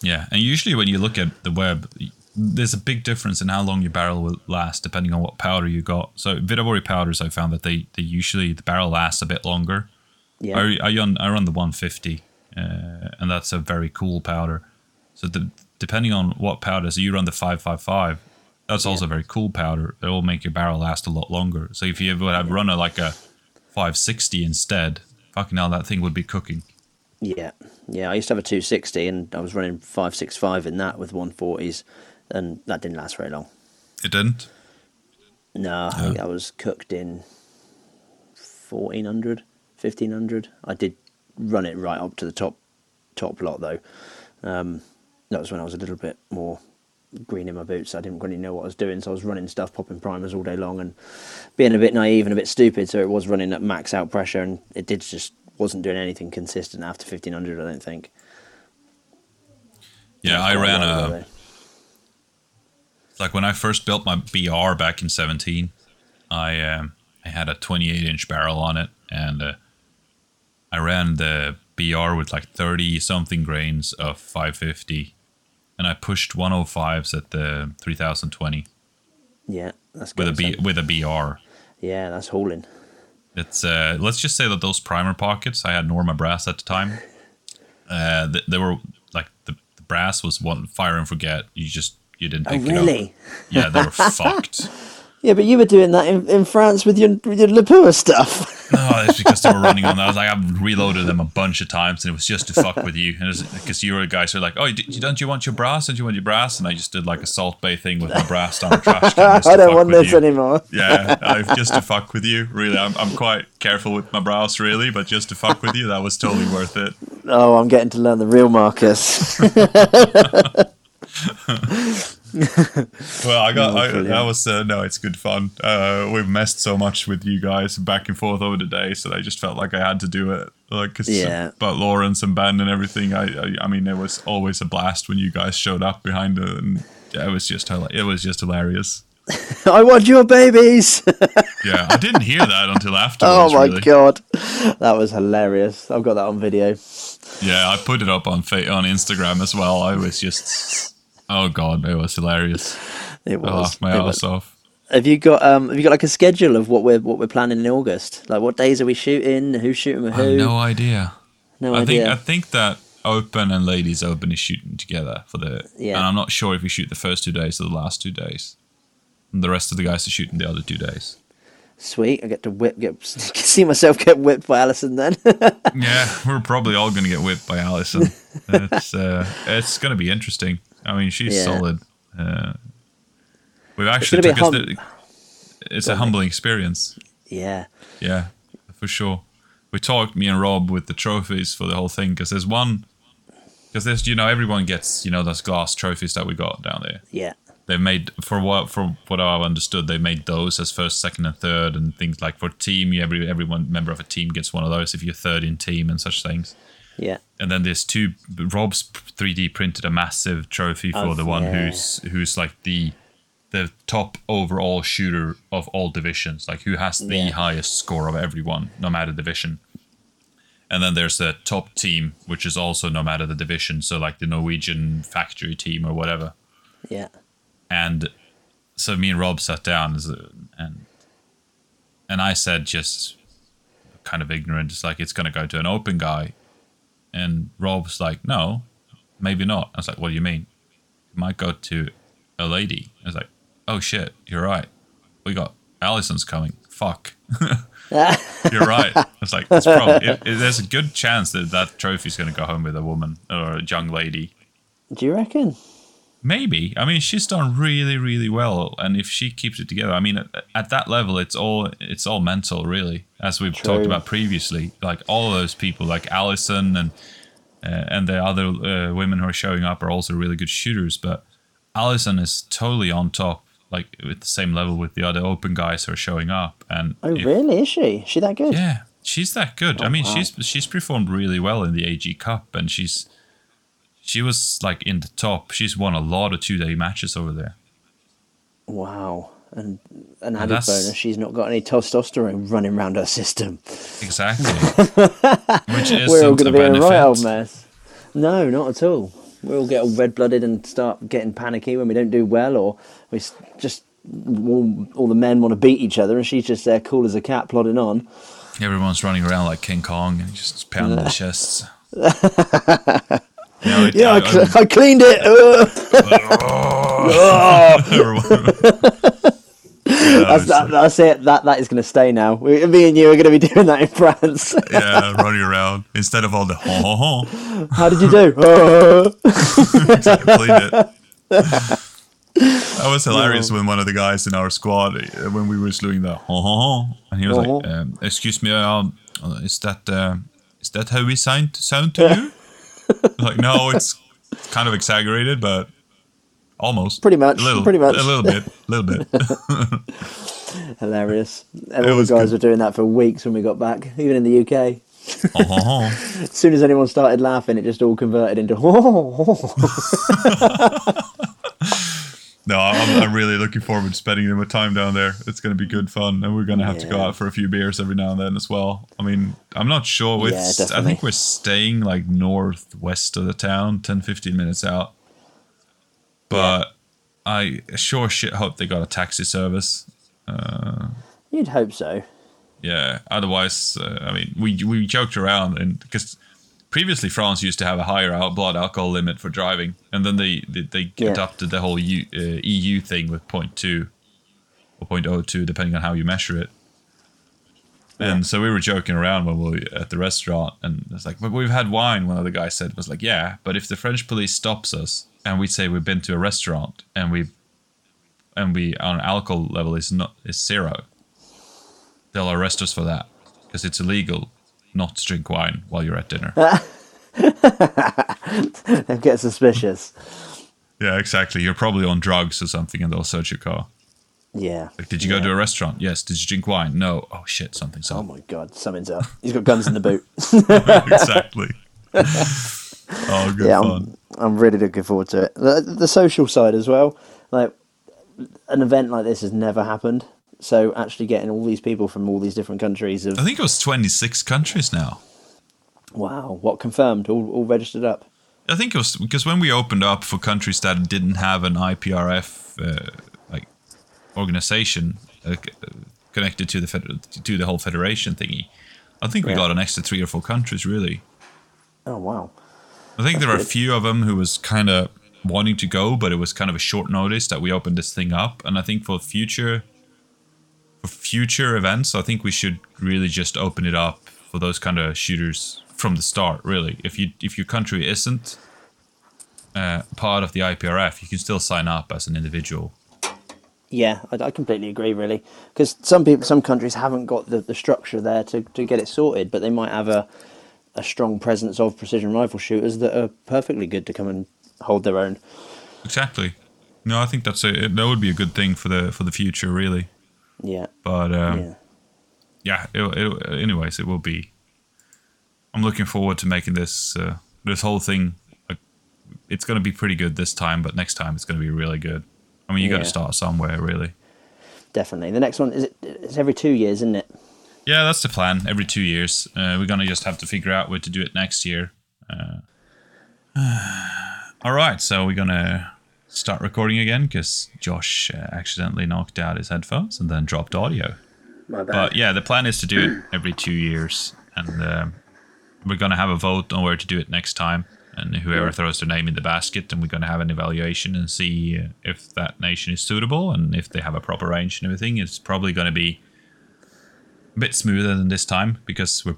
Yeah, and usually when you look at the web, there's a big difference in how long your barrel will last depending on what powder you got. So Vihtavuori powders, I found that they, they usually the barrel lasts a bit longer. Yeah, I, I run I run the 150, uh, and that's a very cool powder. So the, depending on what powder, so you run the 555, that's also a very cool powder. It will make your barrel last a lot longer. So if you would have run a like a 560 instead, fucking hell, that thing would be cooking. Yeah, yeah. I used to have a 260, and I was running 565 in that with 140s, and that didn't last very long. It didn't. No, I think I was cooked in 1400, 1500. I did run it right up to the top top lot though. Um, that was when I was a little bit more green in my boots. I didn't really know what I was doing, so I was running stuff, popping primers all day long, and being a bit naive and a bit stupid. So it was running at max out pressure, and it did just wasn't doing anything consistent after 1500. I don't think. Yeah, I ran a like when I first built my BR back in 17, I um, I had a 28 inch barrel on it, and uh, I ran the BR with like 30 something grains of 550, and I pushed 105s at the 3020 Yeah, that's good. with a good. With a BR. Yeah, that's hauling. It's uh, let's just say that those primer pockets I had Norma brass at the time. Uh, th- they were like the, the brass was one fire and forget. You just you didn't Oh, pick it up. really? Yeah, they were fucked. Yeah, but you were doing that in, in France with your with your Lapua stuff. No, it's because they were running on that. I was like, I've reloaded them a bunch of times, and it was just to fuck with you. And because you were guys who were like, oh, don't you want your brass? Don't you want your brass? And I just did like a Salt Bae thing with my brass down the trash can. I don't want this you. anymore. Yeah, I've just to fuck with you. Really, I'm, I'm quite careful with my brass, really, but just to fuck with you, that was totally worth it. Oh, I'm getting to learn the real Marcus. Well, I got I, that was uh, no, it's good fun. Uh, we've messed so much with you guys back and forth over the day, so I just felt like I had to do it. Like, 'cause Yeah. about Lawrence and Ben and everything. I, I, I mean, it was always a blast when you guys showed up behind it, and it was just it was just hilarious. I want your babies. Yeah, I didn't hear that until afterwards. oh my really. god, that was hilarious. I've got that on video. Yeah, I put it up on on Instagram as well. I was just, oh god, it was hilarious. It I was. laughed my ass off. Have you got um? Have you got like a schedule of what we're what we're planning in August? Like what days are we shooting? Who's shooting with I have who? no idea. No I think. I think that Open and Ladies Open is shooting together for the. Yeah. And I'm not sure if we shoot the first two days or the last two days. And the rest of the guys are shooting the other two days. Sweet. I get to whip. Get see myself get whipped by Alison then. yeah, we're probably all going to get whipped by Allison. It's uh, it's going to be interesting. I mean, she's Yeah. solid. Uh, we've actually gonna be took us. hum- the- it's a humbling experience. yeah. Yeah, for sure. We talked, me and Rob, with the trophies for the whole thing because there's one. Because there's, you know, everyone gets, you know, those glass trophies that we got down there. Yeah. They've made for what for what I've understood, they made those as first, second, and third, and things like for team. You every everyone member of a team gets one of those if you're third in team and such things. Yeah. And then there's two. Rob's 3D printed a massive trophy for Oh, the one yeah. who's who's like the the top overall shooter of all divisions, like who has the Yeah. highest score of everyone, no matter division. And then there's the top team, which is also no matter the division, so like the Norwegian factory team or whatever. Yeah. And so me and Rob sat down and and I said just kind of ignorant, it's like it's gonna go to an open guy, and Rob's like, no, maybe not. I was like, what do you mean? It might go to a lady. I was like, oh shit, you're right. We got Allison's coming. Fuck. you're right. I was like, it's probably, it, it, there's a good chance that that trophy's going to go home with a woman or a young lady. Do you reckon? Maybe. I mean, she's done really, really well, and if she keeps it together, I mean, at, at that level, it's all it's all mental, really. As we've True. talked about previously, like all those people, like Allison and uh, and the other uh, women who are showing up are also really good shooters. But Allison is totally on top, like with the same level with the other open guys who are showing up. And Oh, if- really? Is she? Is she that good? yeah, she's that good. I Oh, mean, wow. she's she's performed really well in the AG Cup, and she's she was like in the top. She's won a lot of two day matches over there. Wow. And an added bonus, she's not got any testosterone running around her system. Exactly. Which is We're all going to be in a right old mess. No, not at all. We all get all red blooded and start getting panicky when we don't do well, or we just all, all the men want to beat each other, and she's just there, cool as a cat, plodding on. Everyone's running around like King Kong and just pounding the chests. It- Yeah, I, I- cl- I cleaned it. I- Yeah, that's, that, that's it. That that is going to stay now. We, me and you are going to be doing that in France. yeah, running around instead of all the ho ho ho. How did you do? Oh. Cleaned it. That was hilarious when one of the guys in our squad, uh, when we were doing the ho ho ho, and he was like, Uh-huh. um, "Excuse me, um, uh, is that uh, is that how we sound sound to you?" I was like, no, it's kind of exaggerated, but almost. Pretty much, A little, pretty much. A little bit. A little bit. Hilarious. And all the guys good. were doing that for weeks when we got back, even in the UK. ho ho ho. As soon as anyone started laughing, it just all converted into. No, I'm, I'm really looking forward to spending my time down there. It's going to be good fun, and we're going to have to go out for a few beers every now and then as well. I mean, I'm not sure. With, Yeah, I think we're staying like northwest of the town, 10, 15 minutes out. But I sure shit hope they got a taxi service. You'd hope so. Yeah. Otherwise, uh, I mean, we we joked around, and because previously France used to have a higher out blood alcohol limit for driving, and then they they, they Yeah. adopted the whole U, uh, EU thing with 0.2 or 0.02, depending on how you measure it. And so we were joking around when we were at the restaurant, and it's like, but we've had wine. One of the guys said was like, yeah, but if the French police stops us and we say we've been to a restaurant and we and we our alcohol level is not is zero, they'll arrest us for that because it's illegal not to drink wine while you're at dinner. They get suspicious. yeah, exactly. You're probably on drugs or something, and they'll search your car. Yeah. Like, did you go to a restaurant? Yes. Did you drink wine? No. Oh shit, something's Oh my god, something's up. He's got guns in the boot. exactly. oh, good yeah, fun. I'm, I'm really looking forward to it. The, the social side as well. Like, an event like this has never happened. So actually getting all these people from all these different countries of I think it was 26 countries now. wow, what confirmed, all, all registered up. I think it was because when we opened up for countries that didn't have an IPRF uh, like organization uh, connected to the fed- to the whole federation thingy, I think we Yeah. got an extra three or four countries really. Oh wow. I think there are a few of them who was kind of wanting to go, but it was kind of a short notice that we opened this thing up. And I think for future future events, I think we should really just open it up for those kind of shooters from the start. Really, if you if your country isn't uh, part of the IPRF, you can still sign up as an individual. Yeah, I, I completely agree, really, because some people, some countries haven't got the, the structure there to, to get it sorted, but they might have a a strong presence of precision rifle shooters that are perfectly good to come and hold their own. Exactly. No, I think that's a that would be a good thing for the for the future, really. Yeah, But um, yeah, yeah, it, it, anyways, it will be. I'm looking forward to making this uh, this whole thing. Uh, it's going to be pretty good this time, but next time it's going to be really good. I mean, you got Yeah. to start somewhere, really. definitely. The next one is it, it's every two years, isn't it? Yeah, that's the plan. Every two years, uh, we're gonna just have to figure out where to do it next year. Uh, all right, so we're gonna start recording again because Josh uh, accidentally knocked out his headphones and then dropped audio. But yeah, the plan is to do it every two years, and um we're gonna have a vote on where to do it next time. And whoever Yeah. throws their name in the basket, and we're gonna have an evaluation and see uh, if that nation is suitable and if they have a proper range and everything. It's probably gonna be a bit smoother than this time because we're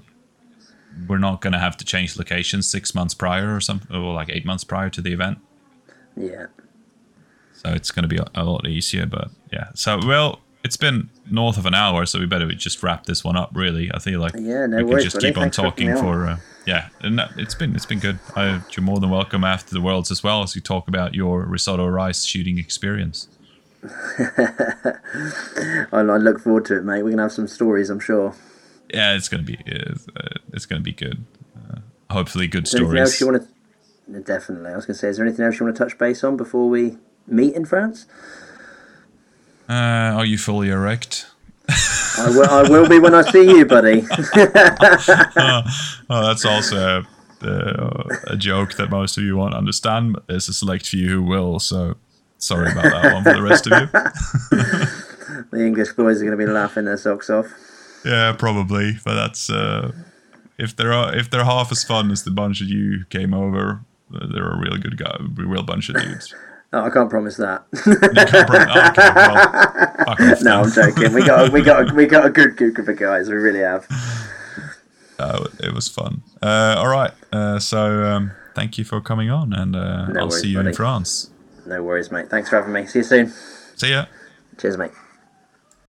we're not gonna have to change locations six months prior or something, or like eight months prior to the event. yeah. So it's going to be a, lot easier. But yeah, so well, it's been north of an hour, so we better just wrap this one up. Really, I feel like Yeah, no we worries, can just keep on talking for. Uh, yeah, and that- it's been it's been good. I, you're more than welcome after the worlds as well as you talk about your risotto rice shooting experience. I, I look forward to it, mate. We're gonna have some stories, I'm sure. Yeah, it's gonna be it's, uh, it's gonna be good. Uh, hopefully, good anything else stories. you want to? Definitely. I was gonna say, is there anything else you want to touch base on before we meet in France? Uh, are you fully erect? I will. I will be when I see you, buddy. Oh, that's also a, uh, a joke that most of you won't understand, but there's a select few who will. So sorry about that one for the rest of you. the English boys are gonna be laughing their socks off. Yeah, probably, but that's uh, if they're if they're half as fun as the bunch of you who came over, they're a real good guy, a real bunch of dudes. Oh, I can't promise that. You can't okay, well, no, I'm joking. We got we got we got a good group of guys. We really have. Uh, it was fun. Uh, all right, uh, so um, thank you for coming on, and uh, No I'll worries, see you in. France. No worries, mate. Thanks for having me. See you soon. See ya. Cheers, mate.